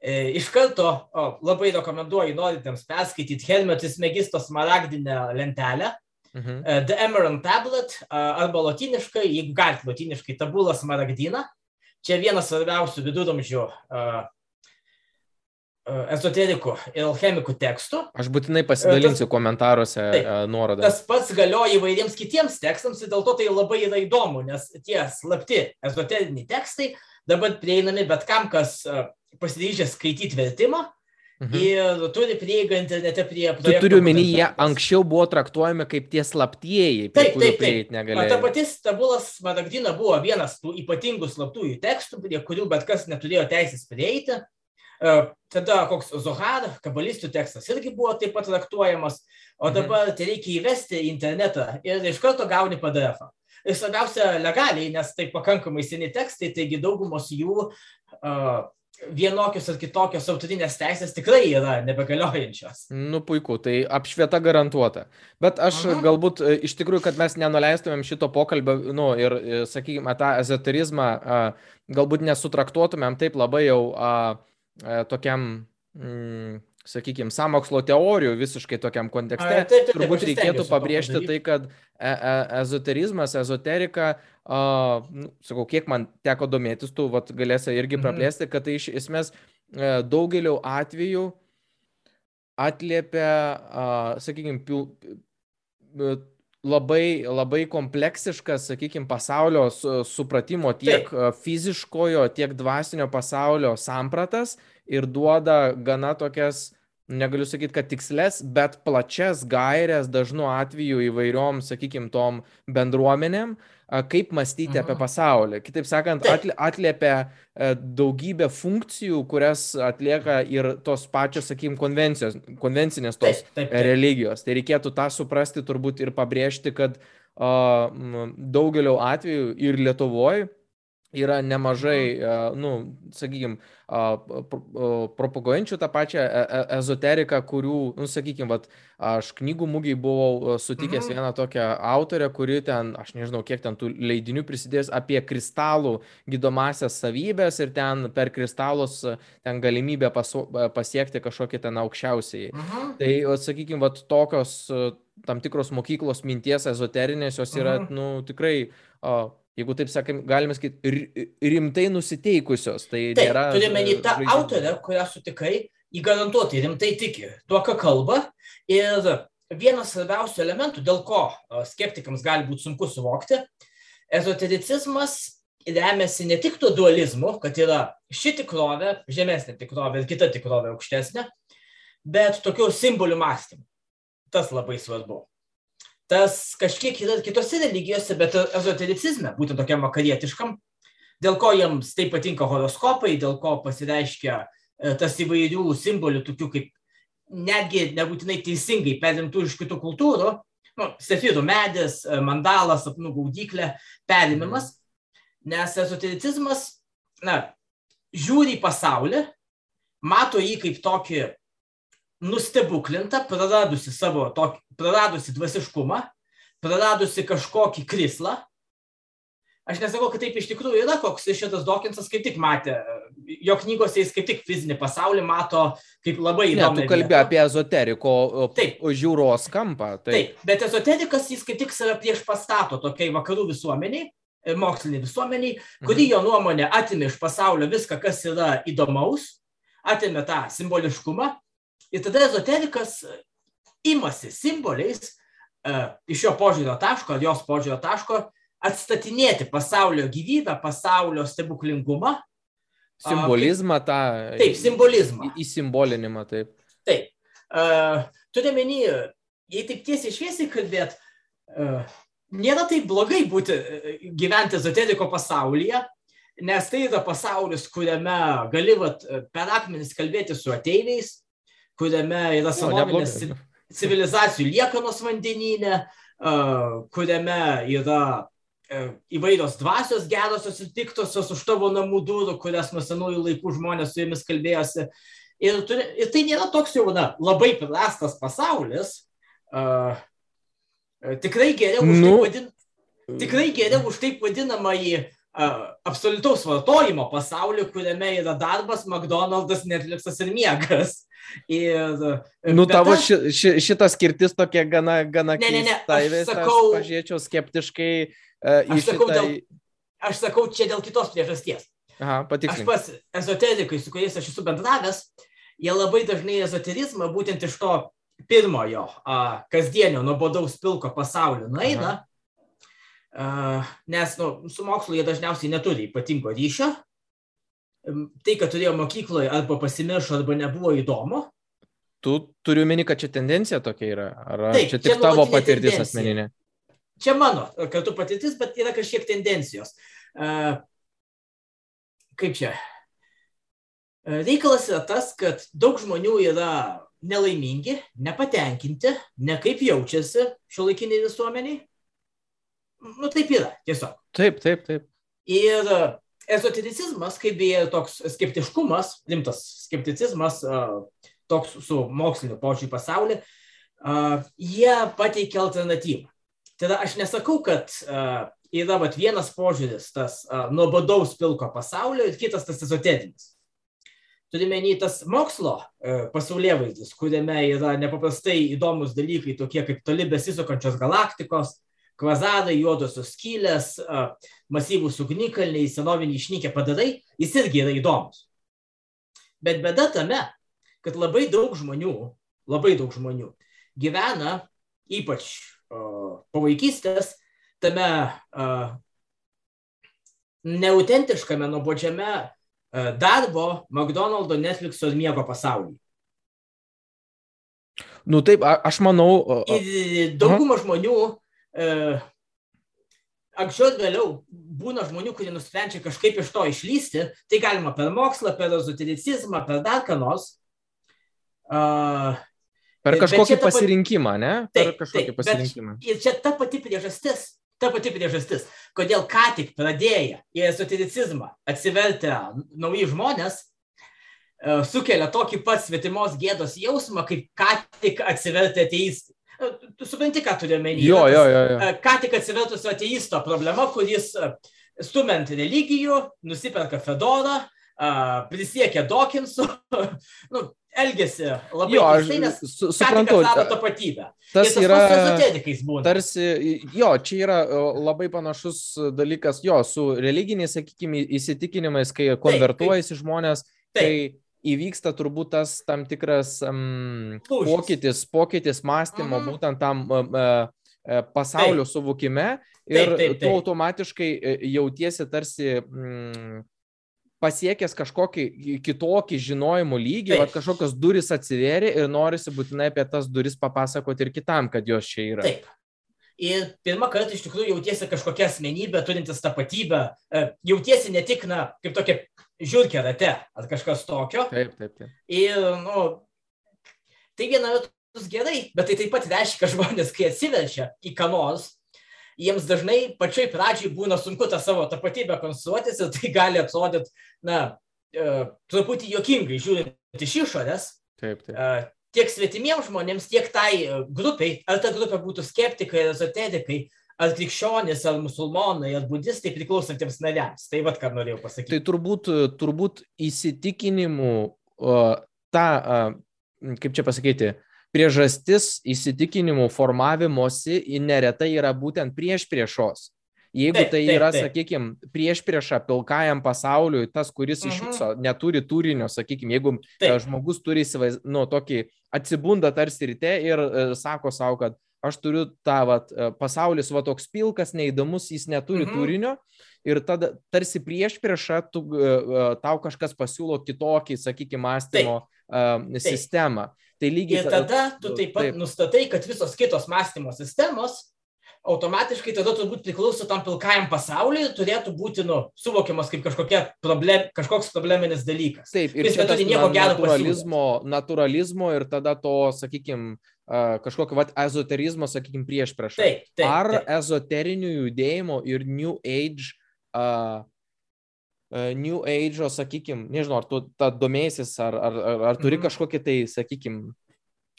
E, iš karto o, labai rekomenduoju norintiems perskaityti Helmetis Megistos maragdinę lentelę. Mhm. E, The Emerald Tablet arba latiniškai, jeigu galite latiniškai, tabulas maragdina. Čia vienas svarbiausių viduramžių ezoterikų ir alchemikų tekstų. Aš būtinai pasidalinsiu tas, komentaruose taip, nuorodą. Tas pats galioja įvairiems kitiems tekstams ir dėl to tai labai yra įdomu, nes tie slapti ezoteriniai tekstai dabar prieinami bet kam, kas pasiryžęs skaityti vertimą. Mhm. Ir turi prieigą internete prie projektų. Tu turiu menį, jie anksčiau buvo traktuojami kaip tie slaptieji, taip, taip, taip. negalėjo. Ta pati Stabulas Maragdina buvo vienas tų ypatingų slaptųjų tekstų, prie kurių bet kas neturėjo teisės prieiti. E, tada koks Zohar, kabalistų tekstas irgi buvo taip pat traktuojamas, o mhm. dabar tai reikia įvesti į internetą ir iš karto gauni PDF. -ą. Ir svarbiausia, legaliai, nes tai pakankamai seni tekstai, taigi daugumos jų uh, vienokios ar kitokios autorinės teisės tikrai yra nebegaliojančios. Nu, puiku, tai apšvieta garantuota. Bet aš Aha. galbūt e, iš tikrųjų, kad mes nenuleistumėm šito pokalbio, nu, ir, e, sakykime, tą ezoterizmą, galbūt nesutraktuotumėm taip labai jau a, a, tokiam, mm, sakykime, samokslo teorijų visiškai tokiam kontekste. A, taip, taip, taip, Turbūt reikėtų pabrėžti tai, kad e, e, ezoterizmas, ezoterika, a, nu, sakau, kiek man teko domėtis, tu vat, galėsi irgi mhm. praplėsti, kad tai iš esmės e, daugeliu atveju atliepia, sakykime, labai, labai kompleksiškas, sakykime, pasaulio supratimo tiek Taip. fiziškojo, tiek dvasinio pasaulio sampratas ir duoda gana tokias negaliu sakyti, kad tiksles, bet plačias gairias dažnu atveju įvairiom, sakykime, tom bendruomenėm, kaip mąstyti mhm. apie pasaulį. Kitaip sakant, atliepia e, daugybę funkcijų, kurias atlieka ir tos pačios, sakykime, konvencinės tos taip, taip, taip. religijos. Tai reikėtų tą suprasti turbūt ir pabrėžti, kad uh, daugeliu atveju ir Lietuvoje yra nemažai, mhm. nu, sakykime, propaguojančių tą pačią e, e, ezoteriką, kurių, nu, sakykime, vat, aš knygų mūgiai buvau sutikęs vieną tokią autorę, kuri ten, aš nežinau, kiek ten tų leidinių prisidės apie kristalų gydomasias savybės ir ten per kristalus ten galimybę pasu, pasiekti kažkokį ten aukščiausiai. Mhm. Tai, sakykime, vat, tokios tam tikros mokyklos minties ezoterinės, jos yra, mhm. nu, tikrai o, jeigu taip sakėm, galime sakyti, rimtai nusiteikusios. Tai taip, nėra. Turime į tą žaidimų. autorę, kurią sutikai, įgarantuotai rimtai tiki tuo, ką kalba. Ir vienas svarbiausių elementų, dėl ko skeptikams gali būti sunku suvokti, ezotericizmas remiasi ne tik tuo dualizmu, kad yra ši tikrovė, žemesnė tikrovė ir kita tikrovė aukštesnė, bet tokiu simbolių mąstymu. Tas labai svarbu tas kažkiek yra kitose religijose, bet ezotericizme, būtent tokiam vakarietiškam, dėl ko jiems taip patinka horoskopai, dėl ko pasireiškia e, tas įvairių simbolių, tokių kaip netgi nebūtinai teisingai perimtų iš kitų kultūrų, nu, sefirų medis, e, mandalas, sapnų gaudyklė, perimimas, nes ezotericizmas, na, žiūri į pasaulį, mato jį kaip tokį nustebuklinta, praradusi savo tokį, praradusi dvasiškumą, praradusi kažkokį krislą. Aš nesakau, kad taip iš tikrųjų yra, koks šitas Dokinsas kaip tik matė. Jo knygose jis kaip tik fizinį pasaulį mato kaip labai įdomu. Ne, tu kalbė apie ezoteriko taip. žiūros kampą. Taip. taip, bet ezoterikas jis kaip tik save prieš pastato tokiai vakarų visuomeniai, moksliniai visuomeniai, kuri mhm. jo nuomonė atimė iš pasaulio viską, kas yra įdomaus, atimė tą simboliškumą Ir tada ezoterikas imasi simboliais uh, iš jo požiūrio taško, ar jos požiūrio taško, atstatinėti pasaulio gyvybę, pasaulio stebuklingumą. Simbolizmą tą. Taip, simbolizmą. Įsimbolinimą, taip. Taip. Uh, Turiu menį, jei taip tiesiai šviesiai kalbėt, uh, nėra taip blogai būti, gyventi ezoteriko pasaulyje, nes tai yra pasaulis, kuriame gali vat, per akmenis kalbėti su ateiviais, kuriame yra senovinės civilizacijų liekanos vandenyne, kuriame yra e, įvairios dvasios gerosios ir piktosios už tavo namų durų, kurias nuo senųjų laikų žmonės su jomis kalbėjosi. Ir, turi, ir tai nėra toks jau na, labai prastas pasaulis. Uh, tikrai geriau už, nu, taip vadin, tikrai geriau už taip vadinamąjį uh, absoliutaus vartojimo pasaulį, kuriame yra darbas, McDonald's, Netflixas ir miegas. Ir, nu, tavo aš, ši, ši, šitas skirtis tokia gana, gana ne, ne, ne, aš sakau, aš pažiūrėčiau skeptiškai uh, aš, sakau, šitai... dėl, aš sakau čia dėl kitos priežasties. Aha, aš pas ezoterikai, su kuriais aš esu bendravęs, jie labai dažnai ezoterizmą būtent iš to pirmojo a, kasdienio nuobodaus pilko pasaulio nueina, a, nes nu, su mokslu jie dažniausiai neturi ypatingo ryšio, tai, kad turėjo mokykloje arba pasimiršo, arba nebuvo įdomu. Tu turiu meni, kad čia tendencija tokia yra, ar Taip, čia tik čia tavo patirtis tendencija. asmeninė? Čia mano kartu patirtis, bet yra kažkiek tendencijos. Kaip čia? Reikalas yra tas, kad daug žmonių yra nelaimingi, nepatenkinti, ne kaip jaučiasi šio laikiniai visuomeniai. Nu, taip yra, tiesiog. Taip, taip, taip. Ir ezotericizmas, kaip beje toks skeptiškumas, rimtas skepticizmas, toks su moksliniu požiūriu pasaulį, jie pateikia alternatyvą. Tada aš nesakau, kad yra vat, vienas požiūris, tas nuobodaus pilko pasaulio ir kitas tas ezoterinis. Turime nei tas mokslo pasaulyje vaizdis, kuriame yra nepaprastai įdomus dalykai, tokie kaip toli besisukančios galaktikos, kvazarai, juodosios skylės, masyvūs ugnikalniai, senoviniai išnykę padarai, jis irgi yra įdomus. Bet bėda tame, kad labai daug žmonių, labai daug žmonių gyvena, ypač uh, po vaikystės, tame uh, neautentiškame, nuobodžiame uh, darbo, McDonald'o, Netflix'o ir miego pasaulyje. Nu taip, aš manau. Ir dauguma žmonių e, anksčiau ir vėliau būna žmonių, kurie nusprendžia kažkaip iš to išlysti, tai galima per mokslą, per ezotericizmą, per dar ką nors. Uh, per kažkokį pasirinkimą, ne? Per taip, kažkokį taip, pasirinkimą. Ir čia ta pati priežastis, ta pati priežastis, kodėl ką tik pradėję į ezotericizmą atsivertę nauji žmonės, sukelia tokį pat svetimos gėdos jausmą, kaip ką tik atsivertę ateistai. Tu supranti, ką turiu omeny. Jo, jo, jo, jo. Ką tik atsivertusio ateisto problema, kuris stumant religijų, nusiperka Fedorą, prisiekia Dawkinsu, *laughs* nu, elgesi labai Jo, aš nes su- suprantu. tapatybę. Tas Ir yra. ezoterikais būna. Tarsi, jo, čia yra labai panašus dalykas, jo, su religiniais, sakykime, įsitikinimais, kai konvertuojasi žmonės, Taip, kai įvyksta turbūt tas tam tikras um, pokytis, pokytis mąstymo, Mhm. būtent tam uh, pasaulio suvokime ir Taip, taip, tu taip. automatiškai uh, jautiesi tarsi mm, pasiekęs kažkokį kitokį žinojimo lygį, Taip. va, kažkokios duris atsivėrė ir norisi būtinai apie tas duris papasakoti ir kitam, kad jos čia yra. taip. Ir pirmą kartą iš tikrųjų jautiesi kažkokia asmenybė, turintis tapatybę, jautiesi ne tik, na, kaip tokia žiūrkė rate ar kažkas tokio. Taip, taip, taip. Ir, nu, tai viena vertus gerai, bet tai taip pat reiškia, kad žmonės, kai atsiverčia į ką nors, jiems dažnai pačioj pradžiai būna sunku tą savo tapatybę konstruotis ir tai gali atrodyti, na, e, truputį jokingai žiūrint iš išorės, taip, taip. e, tiek svetimiems žmonėms, tiek tai grupiai, ar ta grupė būtų skeptikai, ezoterikai, ar krikščionys, ar musulmonai, ar budistai priklausantiems nariams. Tai vad, ką norėjau pasakyti. Tai turbūt, turbūt įsitikinimų, o, ta, kaip čia pasakyti, priežastis įsitikinimų formavimosi neretai yra būtent prieš priešos. Jeigu Taip, tai taip, yra, taip. sakykime, prieš priešą pilkajam pasauliui, tas, kuris iš Mhm. viso neturi turinio, sakykime, jeigu e, Taip. žmogus turi nu, tokį atsibunda tarsi ryte ir e, sako savo, kad aš turiu tą vat, e, pasaulis va toks pilkas, neįdomus, jis neturi Mhm. turinio ir tada tarsi prieš priešą tu, e, e, tau kažkas pasiūlo kitokį, sakykime, mąstymo e, sistemą. Tai lygiai Ir ta- tada tu taip pat taip. nustatai, kad visos kitos mąstymo sistemos automatiškai tada turbūt priklauso tam pilkajam pasauliui turėtų būti nu, suvokiamas kaip kažkokia problem, kažkoks probleminis dalykas. Taip, ir Jis čia neturi nieko gero naturalizmo, naturalizmo ir tada to, sakykime, kažkokio vat, ezoterizmo, sakykime, prieš priešą. Taip, taip. Ar taip. ezoterinių judėjimo ir New Age, uh, New Age, sakykime, nežinau, ar tu tą domėsis, ar, ar, ar, ar turi Mhm. kažkokį tai, sakykime,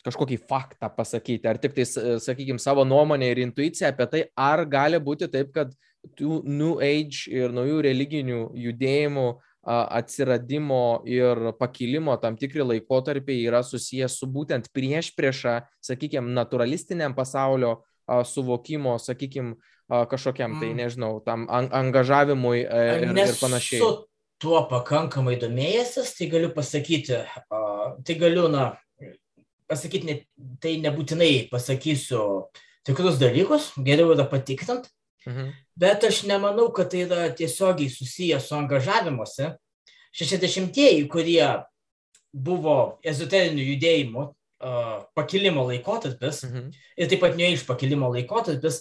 kažkokį faktą pasakyti, ar tik tai, sakykime, savo nuomonę ir intuiciją apie tai, ar gali būti taip, kad tų New Age ir naujų religinių judėjimų atsiradimo ir pakilimo tam tikri laikotarpiai yra susijęs su būtent prieš priešą, sakykime, naturalistiniam pasaulio suvokimo, sakykime, kažkokiam, tai Mm. nežinau, tam an angažavimui e, ir, ir panašiai. Nesu tuo pakankamai domėjęsis, tai galiu pasakyti, tai galiu, na, pasakyti, ne, tai nebūtinai pasakysiu tikrus dalykus, geriau yra patikrint, Mhm. bet aš nemanau, kad tai yra tiesiogiai susiję su angažavimuose. 60-ieji, kurie buvo ezoterinių judėjimų a, pakilimo laikotarpis, Mhm. ir taip pat ne iš pakilimo laikotarpis,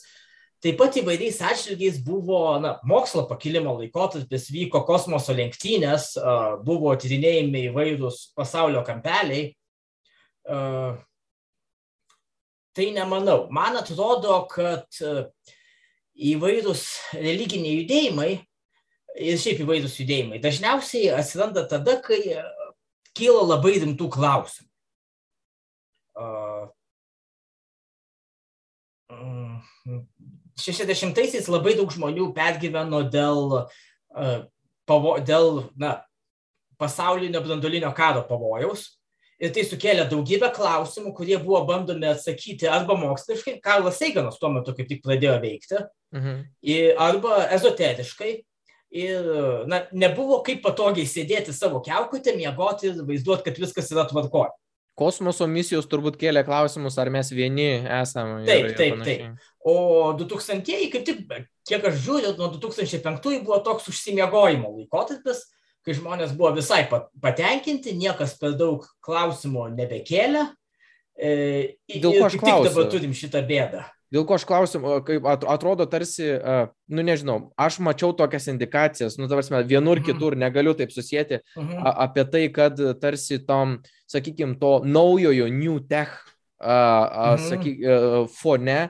taip pat įvairiais atžvilgiais buvo na, mokslo pakilimo laikotarpis, vyko kosmoso lenktynės, a, buvo tyrinėjami įvairūs pasaulio kampeliai. A, Tai nemanau. Man atrodo, kad a, įvairūs religiniai judėjimai ir šiaip įvairūs judėjimai. Dažniausiai atsiranda tada, kai kyla labai rimtų klausimų. 60-aisiais labai daug žmonių pergyveno dėl, pavo, dėl na, pasaulinio brandolinio karo pavojaus. Ir tai sukėlė daugybę klausimų, kurie buvo bandomi atsakyti arba moksliškai, Karlas Seiganas tuo metu kaip tik pradėjo veikti, mhm. arba ezoteriškai. Ir na, nebuvo kaip patogiai sėdėti savo keukutę, miegoti ir vaizduoti, kad viskas yra tvarkoje. Kosmoso misijos turbūt kėlė klausimus, ar mes vieni esame. Taip, ir, taip, ir taip. O 2000-ieji, kaip tik, kiek aš žiūriu, nuo 2005 buvo toks užsimiegojimo laikotarpis, kai žmonės buvo visai patenkinti, niekas per daug klausimų nebekėlė. E, Dėl ko aš klausiu? Dabar turim šitą bėdą. Dėl ko aš klausim, kaip atrodo tarsi, nu nežinau, aš mačiau tokias indikacijas, nu tavarsime, vienur, mhm. kitur negaliu taip susijęti, mhm. apie tai, kad tarsi tom, sakykime, to naujojo New Tech mhm. saky, fone e,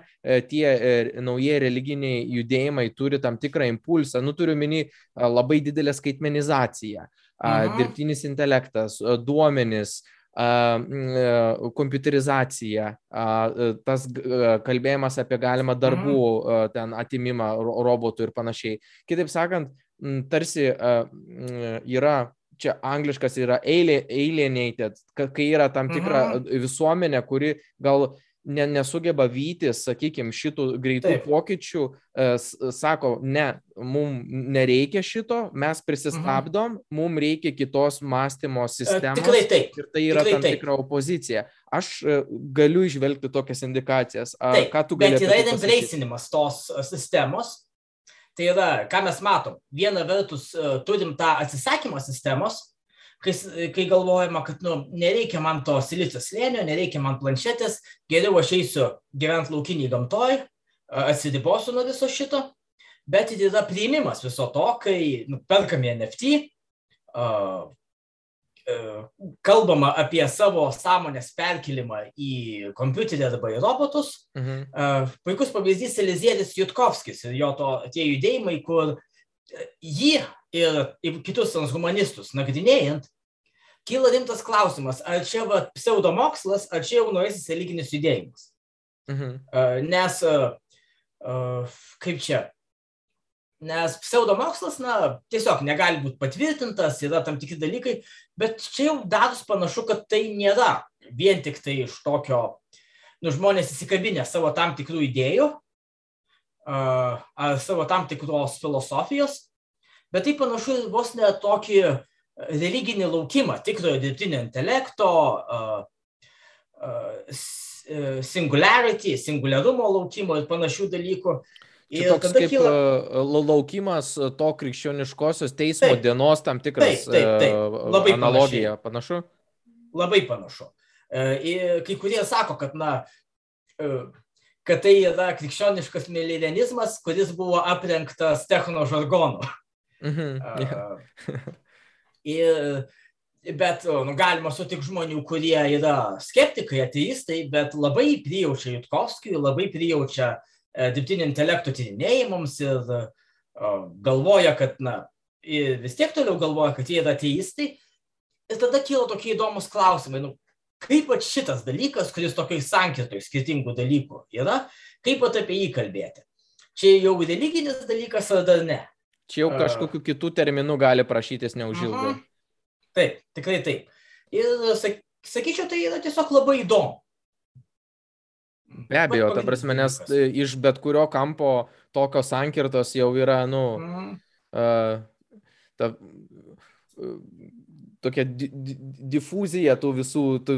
tie e, naujie religiniai judėjimai turi tam tikrą impulsą, nu turiu mini labai didelę skaitmenizaciją, mhm. dirbtinis intelektas, duomenis, E, kompiuterizacija, tas kalbėjimas apie galimą darbų mhm. ten atimimą robotų ir panašiai. Kitaip sakant, tarsi yra čia angliškas yra alienated, kai yra tam tikra mhm. visuomenė, kuri gal ne, nesugeba vytis, sakykime, šitų greitų Taip. pokyčių, e, sako, ne, mums nereikia šito, mes prisistabdom, mhm. mums reikia kitos mąstymo sistemos. Tikrai taip. Ir tai yra Tikrai tam taip. tikra opozicija. Aš e, galiu išvelgti tokias indikacijas. A, taip, ką tu gali? Bet yra tai embracinimas tos e, sistemos. Tai yra, ką mes matom. Viena vertus turim tą atsisakymo sistemos, kai, kai galvojama, kad nu, nereikia man to silicio slėnio, nereikia man planšetės, geriau aš eisiu gyventi laukiniai gamtoj, atsiribosiu nuo viso šito, bet yra priimimas viso to, kai nu, perkami NFT, uh, kalbama apie savo sąmonės perkelimą į kompiuterį arba į robotus. Mhm. Puikus pavyzdys Elizieris Jutkovskis ir jo to, tie judėjimai, kur jį ir, ir kitus transhumanistus nagrinėjant, kyla rimtas klausimas, ar čia va, pseudomokslas, ar čia jau naujasis religinis judėjimas. Mhm. Nes, kaip čia, nes pseudomokslas, na, tiesiog negali būti patvirtintas, yra tam tikri dalykai, bet čia jau daros panašu, kad tai nėra vien tik tai iš tokio, nu, žmonės įsikabinę savo tam tikrų idėjų, savo tam tikros filosofijos, bet tai panašu vos ne tokį religinį laukimą, tikrojo dirbtinio intelekto, singularity, singularumo laukimo ir panašių dalykų. Ir toks kaip kyla... laukimas to krikščioniškosios teismo taip, dienos tam tikras taip, taip, taip. Labai analogija, panašu? Labai panašu. Ir kai kurie sako, kad, na, kad tai yra krikščioniškas milenizmas, kuris buvo aprengtas techno žargonu. Mhm. Yeah. *laughs* Ir, bet nu, galima sutikti žmonių, kurie yra skeptikai, ateistai, bet labai prijaučia Jutkovskijui, labai prijaučia e, dirbtinio intelekto tyrinėjimams ir e, galvoja, kad, na, vis tiek toliau galvoja, kad jie yra ateistai. Ir tada kyla tokie įdomus klausimai, nu, kaip pat šitas dalykas, kuris tokiai sankirtoj skirtingų dalykų yra, kaip pat apie jį kalbėti. Čia jau religinis dalykas ar dar ne? Čia jau kažkokiu kitų terminų gali prašytis neužilgo. Mhm. Taip, tikrai taip. Ir sakyčiau, tai yra tiesiog labai įdomu. Be abejo, ta prasme, nes iš bet kurio kampo tokios sankirtos jau yra, nu, mhm. uh, ta, uh, tokia di di difuzija tų visų, tų,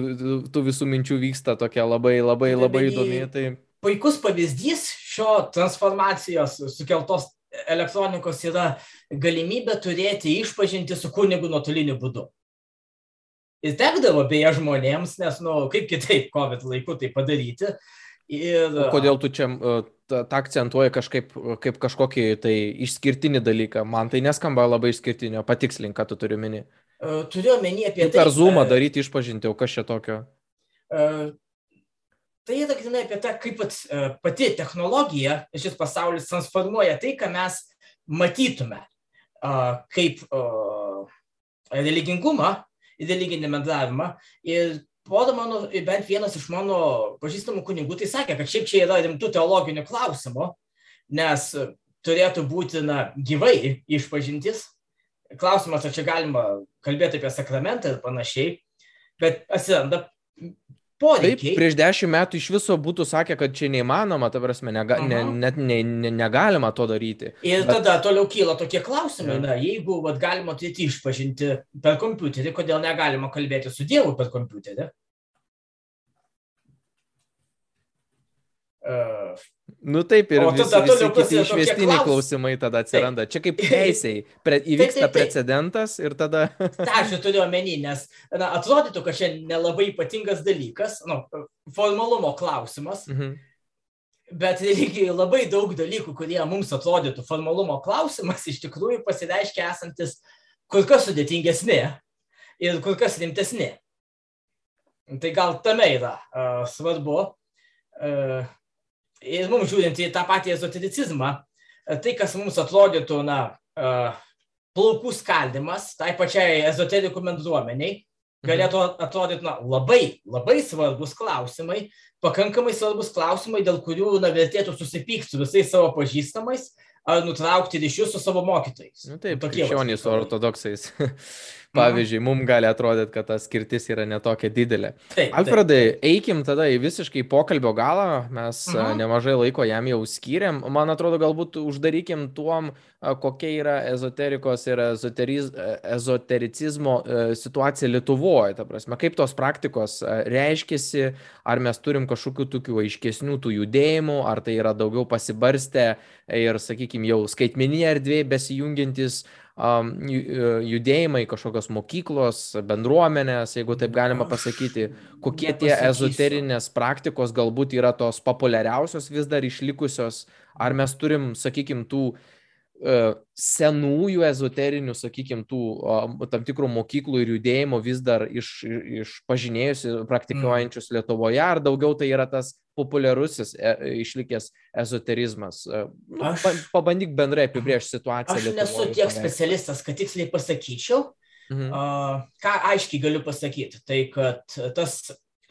tų visų minčių vyksta tokia labai, labai, labai įdomi. Tai... Puikus pavyzdys šio transformacijos sukeltos elektronikos yra galimybė turėti išpažinti su kunigu nuotoliniu būdu. Ir tekdavo beje žmonėms, nes, na, nu, kaip kitaip COVID laiku tai padaryti. Ir... O kodėl tu čia tą akcentuoji kažkaip kaip kažkokį tai išskirtinį dalyką? Man tai neskamba labai išskirtinio, patikslink, ką tu turi meni. Turiu omeny apie tu tai. Per zoomą daryti išpažinti, o kas čia tokio? Tai yra grinai apie tą, kaip pat, e, pati technologija, šis pasaulis transformuoja tai, ką mes matytume. kaip religingumą, religinį bendravimą. Ir podo mano, bent vienas iš mano pažįstamų kunigų tai sakė, kad šiaip čia yra rimtų teologinių klausimų, nes turėtų būti na, gyvai išpažintis. Klausimas, ar čia galima kalbėti apie sakramentą ir panašiai, bet atsiranda poreikiai. Taip, prieš dešimt metų iš viso būtų sakę, kad čia neįmanoma, ta prasme, nega, ne, net ne, ne, negalima to daryti. Ir bet... tada toliau kyla tokie klausimai, na, jeigu vat, galima turėti išpažinti per kompiuterį, kodėl negalima kalbėti su Dievu per kompiuterį? Uh, Nu taip, ir visi, visi kiti išvestiniai klausimai tada atsiranda. Čia kaip *laughs* teisiai. Pre, įvyksta taip, taip, taip. precedentas ir tada... *laughs* Ta, aš turiu omeny, nes na, atrodytų, kad čia nelabai ypatingas dalykas, nu, formalumo klausimas. Mhm. Bet lygiai labai daug dalykų, kurie mums atrodytų formalumo klausimas, iš tikrųjų pasireiškia esantis kur kas sudėtingesni ir kur kas rimtesni. Tai gal tame yra uh, svarbu. Uh, ir mums žiūrint į tą patį ezotericizmą, tai, kas mums atrodytų, na, plaukų skaldimas, tai pačiai ezoterikų bendruomeniai, galėtų atrodyti na, labai, labai svarbus klausimai, pakankamai svarbus klausimai, dėl kurių na, vertėtų susipykti su visais savo pažįstamais ar nutraukti ryšius su savo mokytojais. Nu, taip, krikščionys su ortodoksais. *laughs* Pavyzdžiui, mums gali atrodyti, kad ta skirtis yra netokia didelė. Taip, Alfredai, taip. eikim tada į visiškai pokalbio galą, mes uh -huh. nemažai laiko jam jau skyrėm. Man atrodo, galbūt uždarykim tuom, kokia yra ezoterikos ir ezoteriz, ezotericizmo situacija Lietuvoje. Ta prasme, kaip tos praktikos reiškiasi, ar mes turim kažkokių tokių aiškesnių tų judėjimų, ar tai yra daugiau pasibarstę ir, sakykime, jau skaitmeninė erdvė besijungiantis judėjimai, kažkokios mokyklos, bendruomenės, jeigu taip galima pasakyti, kokie tie ezoterinės praktikos galbūt yra tos populiariausios vis dar išlikusios, ar mes turim, sakykime, tų uh, senųjų ezoterinių, sakykime, tų tam tikrų mokyklų ir judėjimų vis dar iš, iš pažinėjusių, praktikuojančius mm. Lietuvoje, ar daugiau tai yra tas populiarusis e, išlikęs ezoterizmas. E, nu, aš, pabandyk bendrai apibriežti situaciją. Aš Lietuvoje, nesu tiek specialistas, kad tiksliai pasakyčiau. Mhm. Uh, ką aiškiai galiu pasakyti, tai kad tas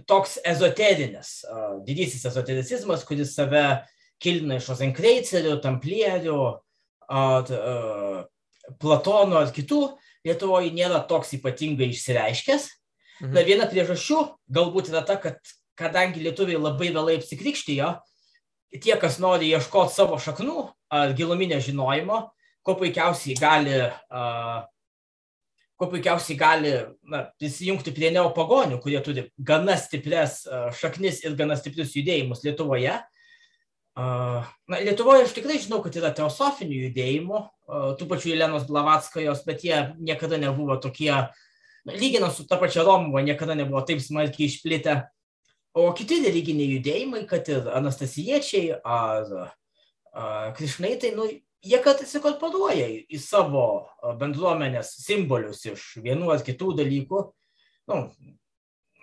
toks ezoterinis, uh, didysis ezotericizmas, kuris save kildina iš Ozenkreicerių, tamplierių, uh, uh, Platono ar kitų, Lietuvoje nėra toks ypatingai išsireiškęs. Mhm. Na, viena priežasčių galbūt yra ta, kad kadangi lietuviai labai vėlai apsikrikštijo, tie, kas nori ieškoti savo šaknų ar giluminio žinojimo, kuo puikiausiai gali, uh, kuo puikiausiai gali na, prisijungti prie neopagonių, kurie turi gana stiprias uh, šaknis ir gana stiprius judėjimus Lietuvoje. Uh, na, Lietuvoje aš tikrai žinau, kad yra teosofinių judėjimų, tų pačių Jelenos Blavatskajos, bet jie niekada nebuvo tokie, na, lyginant su ta pačia Romuva, niekada nebuvo taip smarkiai išplitę. O kiti religiniai judėjimai, kad ir anastasiečiai ar, ar krišnaitai, nu, jie kartais įkorporuoja į savo bendruomenės simbolius iš vienų ar kitų dalykų. Nu,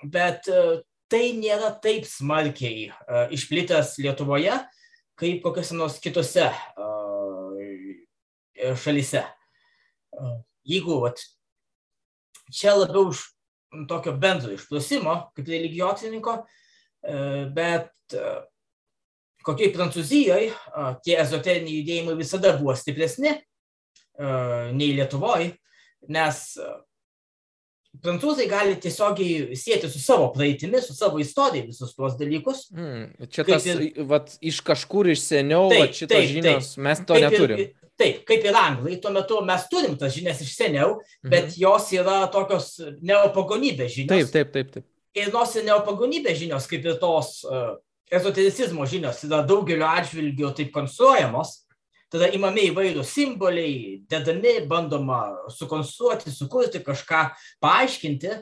bet tai nėra taip smarkiai uh, išplitęs Lietuvoje, kaip kokiuose nors kitose uh, šalyse. Jeigu vat, čia labiau iš tokio bendro išprusimo, kaip religijotininko, uh, E, bet e, kokiai Prancūzijoje tie ezoteriniai judėjimai visada buvo stipresni e, nei Lietuvoje, nes prancūzai gali tiesiogiai sėti su savo praeitimi, su savo istorija visus tuos dalykus. Mm, čia tas, ir, vat, iš kažkur iš seniau, taip, šitos taip, žinios, taip, mes to neturim. Ir, taip, kaip ir anglai, tuo metu mes turim tas žinias iš seniau, mhm. bet jos yra tokios neopagonybės žinios. Taip, taip, taip. taip ir nors ir neopagonybės žinios, kaip ir tos uh, ezotericizmo žinios, yra daugelio atžvilgių taip konstruojamos, tada imami įvairūs simboliai, dedami, bandoma sukonstruoti, sukurti kažką, paaiškinti.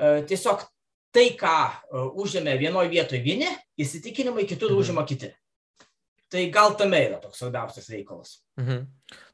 Uh, tiesiog tai, ką uh, užėmė vienoje vietoje vieni, įsitikinimai kitur mhm. užima kiti. Tai gal tame yra toks svarbiausias reikalas. Mhm.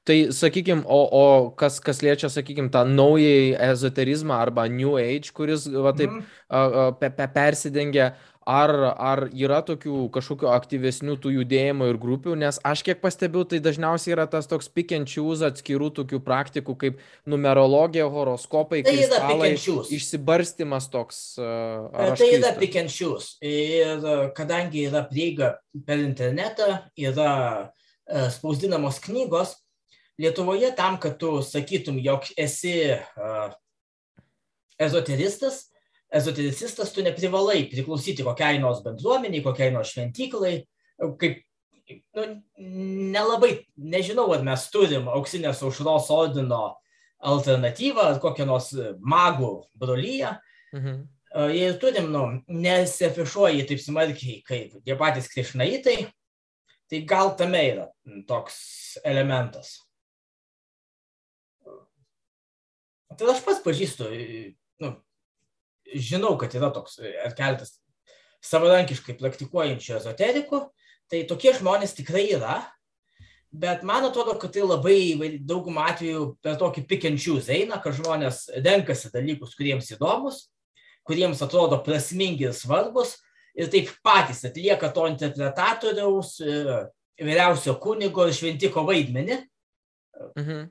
Tai, sakykime, o, o kas, kas liečia, sakykime, tą naująjį ezoterizmą arba New Age, kuris va, taip mm. a, a, pe, pe, persidengia, ar, ar yra tokių kažkokių aktyvesnių tų judėjimų ir grupių, nes aš kiek pastebiu, tai dažniausiai yra tas toks choose atskirų tokių praktikų kaip numerologija, horoskopai, tai kristalai, išsibarstimas toks. Tai yra pick and choose. Ir kadangi yra prieiga per internetą, yra spausdinamos knygos, Lietuvoje tam, kad tu sakytum, jog esi ezoteristas, ezotericistas, tu neprivalai priklausyti kokiai nors bendruomeniai, kokiai nors šventyklai, kaip nu, nelabai, nežinau, ar mes turim auksinės aušros ordino alternatyvą, ar kokią nors magų brolyją. Mhm. Jei turim, nu, nesiafišuoji taip smarkiai kaip tie patys krišnaitai, tai gal tame yra toks elementas. Tai aš pats pažįstu, nu, žinau, kad yra toks ar keletas savarankiškai praktikuojančių ezoterikų, tai tokie žmonės tikrai yra, bet man atrodo, kad tai labai daugumą atvejų per tokį pikenčius eina, kad žmonės renkasi dalykus, kuriems įdomus, kuriems atrodo prasmingi ir svarbus ir taip patys atlieka to interpretatoriaus, vyriausio kunigo ir šventiko vaidmenį. Mhm.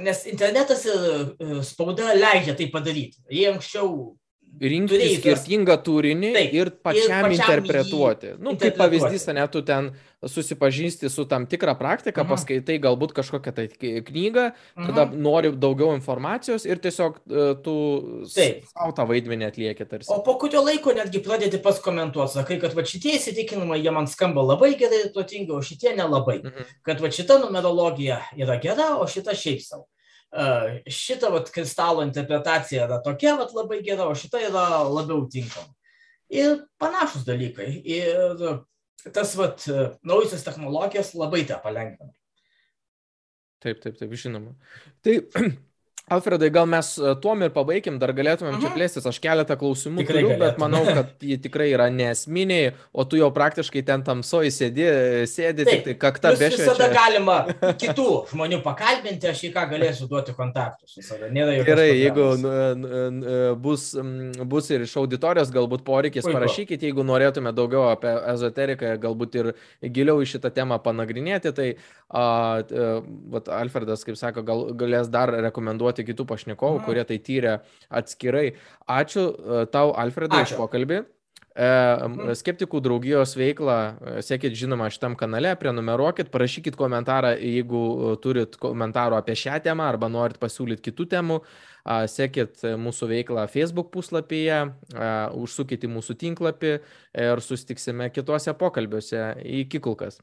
Nes internetas ir spauda leidžia tai padaryti. Jie anksčiau rinkti Turėjus. skirtingą turinį Taip, ir pačiam, ir pačiam interpretuoti. Nu, kaip pavyzdys, ne, tu ten susipažįsti su tam tikrą praktiką, mhm. paskaitai galbūt kažkokią tai knygą, mhm. tada nori daugiau informacijos ir tiesiog uh, tu savo tą vaidmenį atlieki tarsi. O po kurio laiko netgi pradėti pas komentuoti, sakai, kad va šitie įsitikinimai, jie man skamba labai gerai ir protingai, o šitie nelabai. Mhm. Kad va šita numerologija yra gera, o šita šiaip savo šita vat, kristalo interpretacija yra tokia vat, labai gera, o šita yra labiau tinkama. Ir panašus dalykai. Ir tas vat, naujusios technologijos labai tą palengvina. Taip, taip, taip, žinoma. Tai *clears throat* Alfredai, gal mes e, tuom ir pabaikim, dar galėtumėm čia mhm. plėstis, aš keletą klausimų tikrai turiu, galėtum. bet manau, *laughs* kad jie tikrai yra nesminiai, o tu jau praktiškai ten tamsoji sėdi, sėdi Taip, tik tai kakta be šio. Visada galima kitų žmonių pakalbinti, aš į ką galėsiu duoti kontaktus. Gerai, jeigu bus, bus ir iš auditorijos galbūt poreikis, Puiku. parašykite, jeigu norėtume daugiau apie ezoteriką, galbūt ir giliau į šitą temą panagrinėti, tai a, a, vat, Alfredas, kaip sako, gal, galės dar rekomenduoti ieškoti kitų pašnekovų, mhm. kurie tai tyrė atskirai. Ačiū e, tau, Alfredai, už pokalbį. E, mhm. Skeptikų draugijos veiklą e, sekit žinoma šitam kanale, prenumeruokit, parašykit komentarą, jeigu turit komentarų apie šią temą arba norit pasiūlyti kitų temų. Sekit mūsų veiklą Facebook puslapyje, užsukit į mūsų tinklapį ir sustiksime kituose pokalbiuose. Iki kulkas.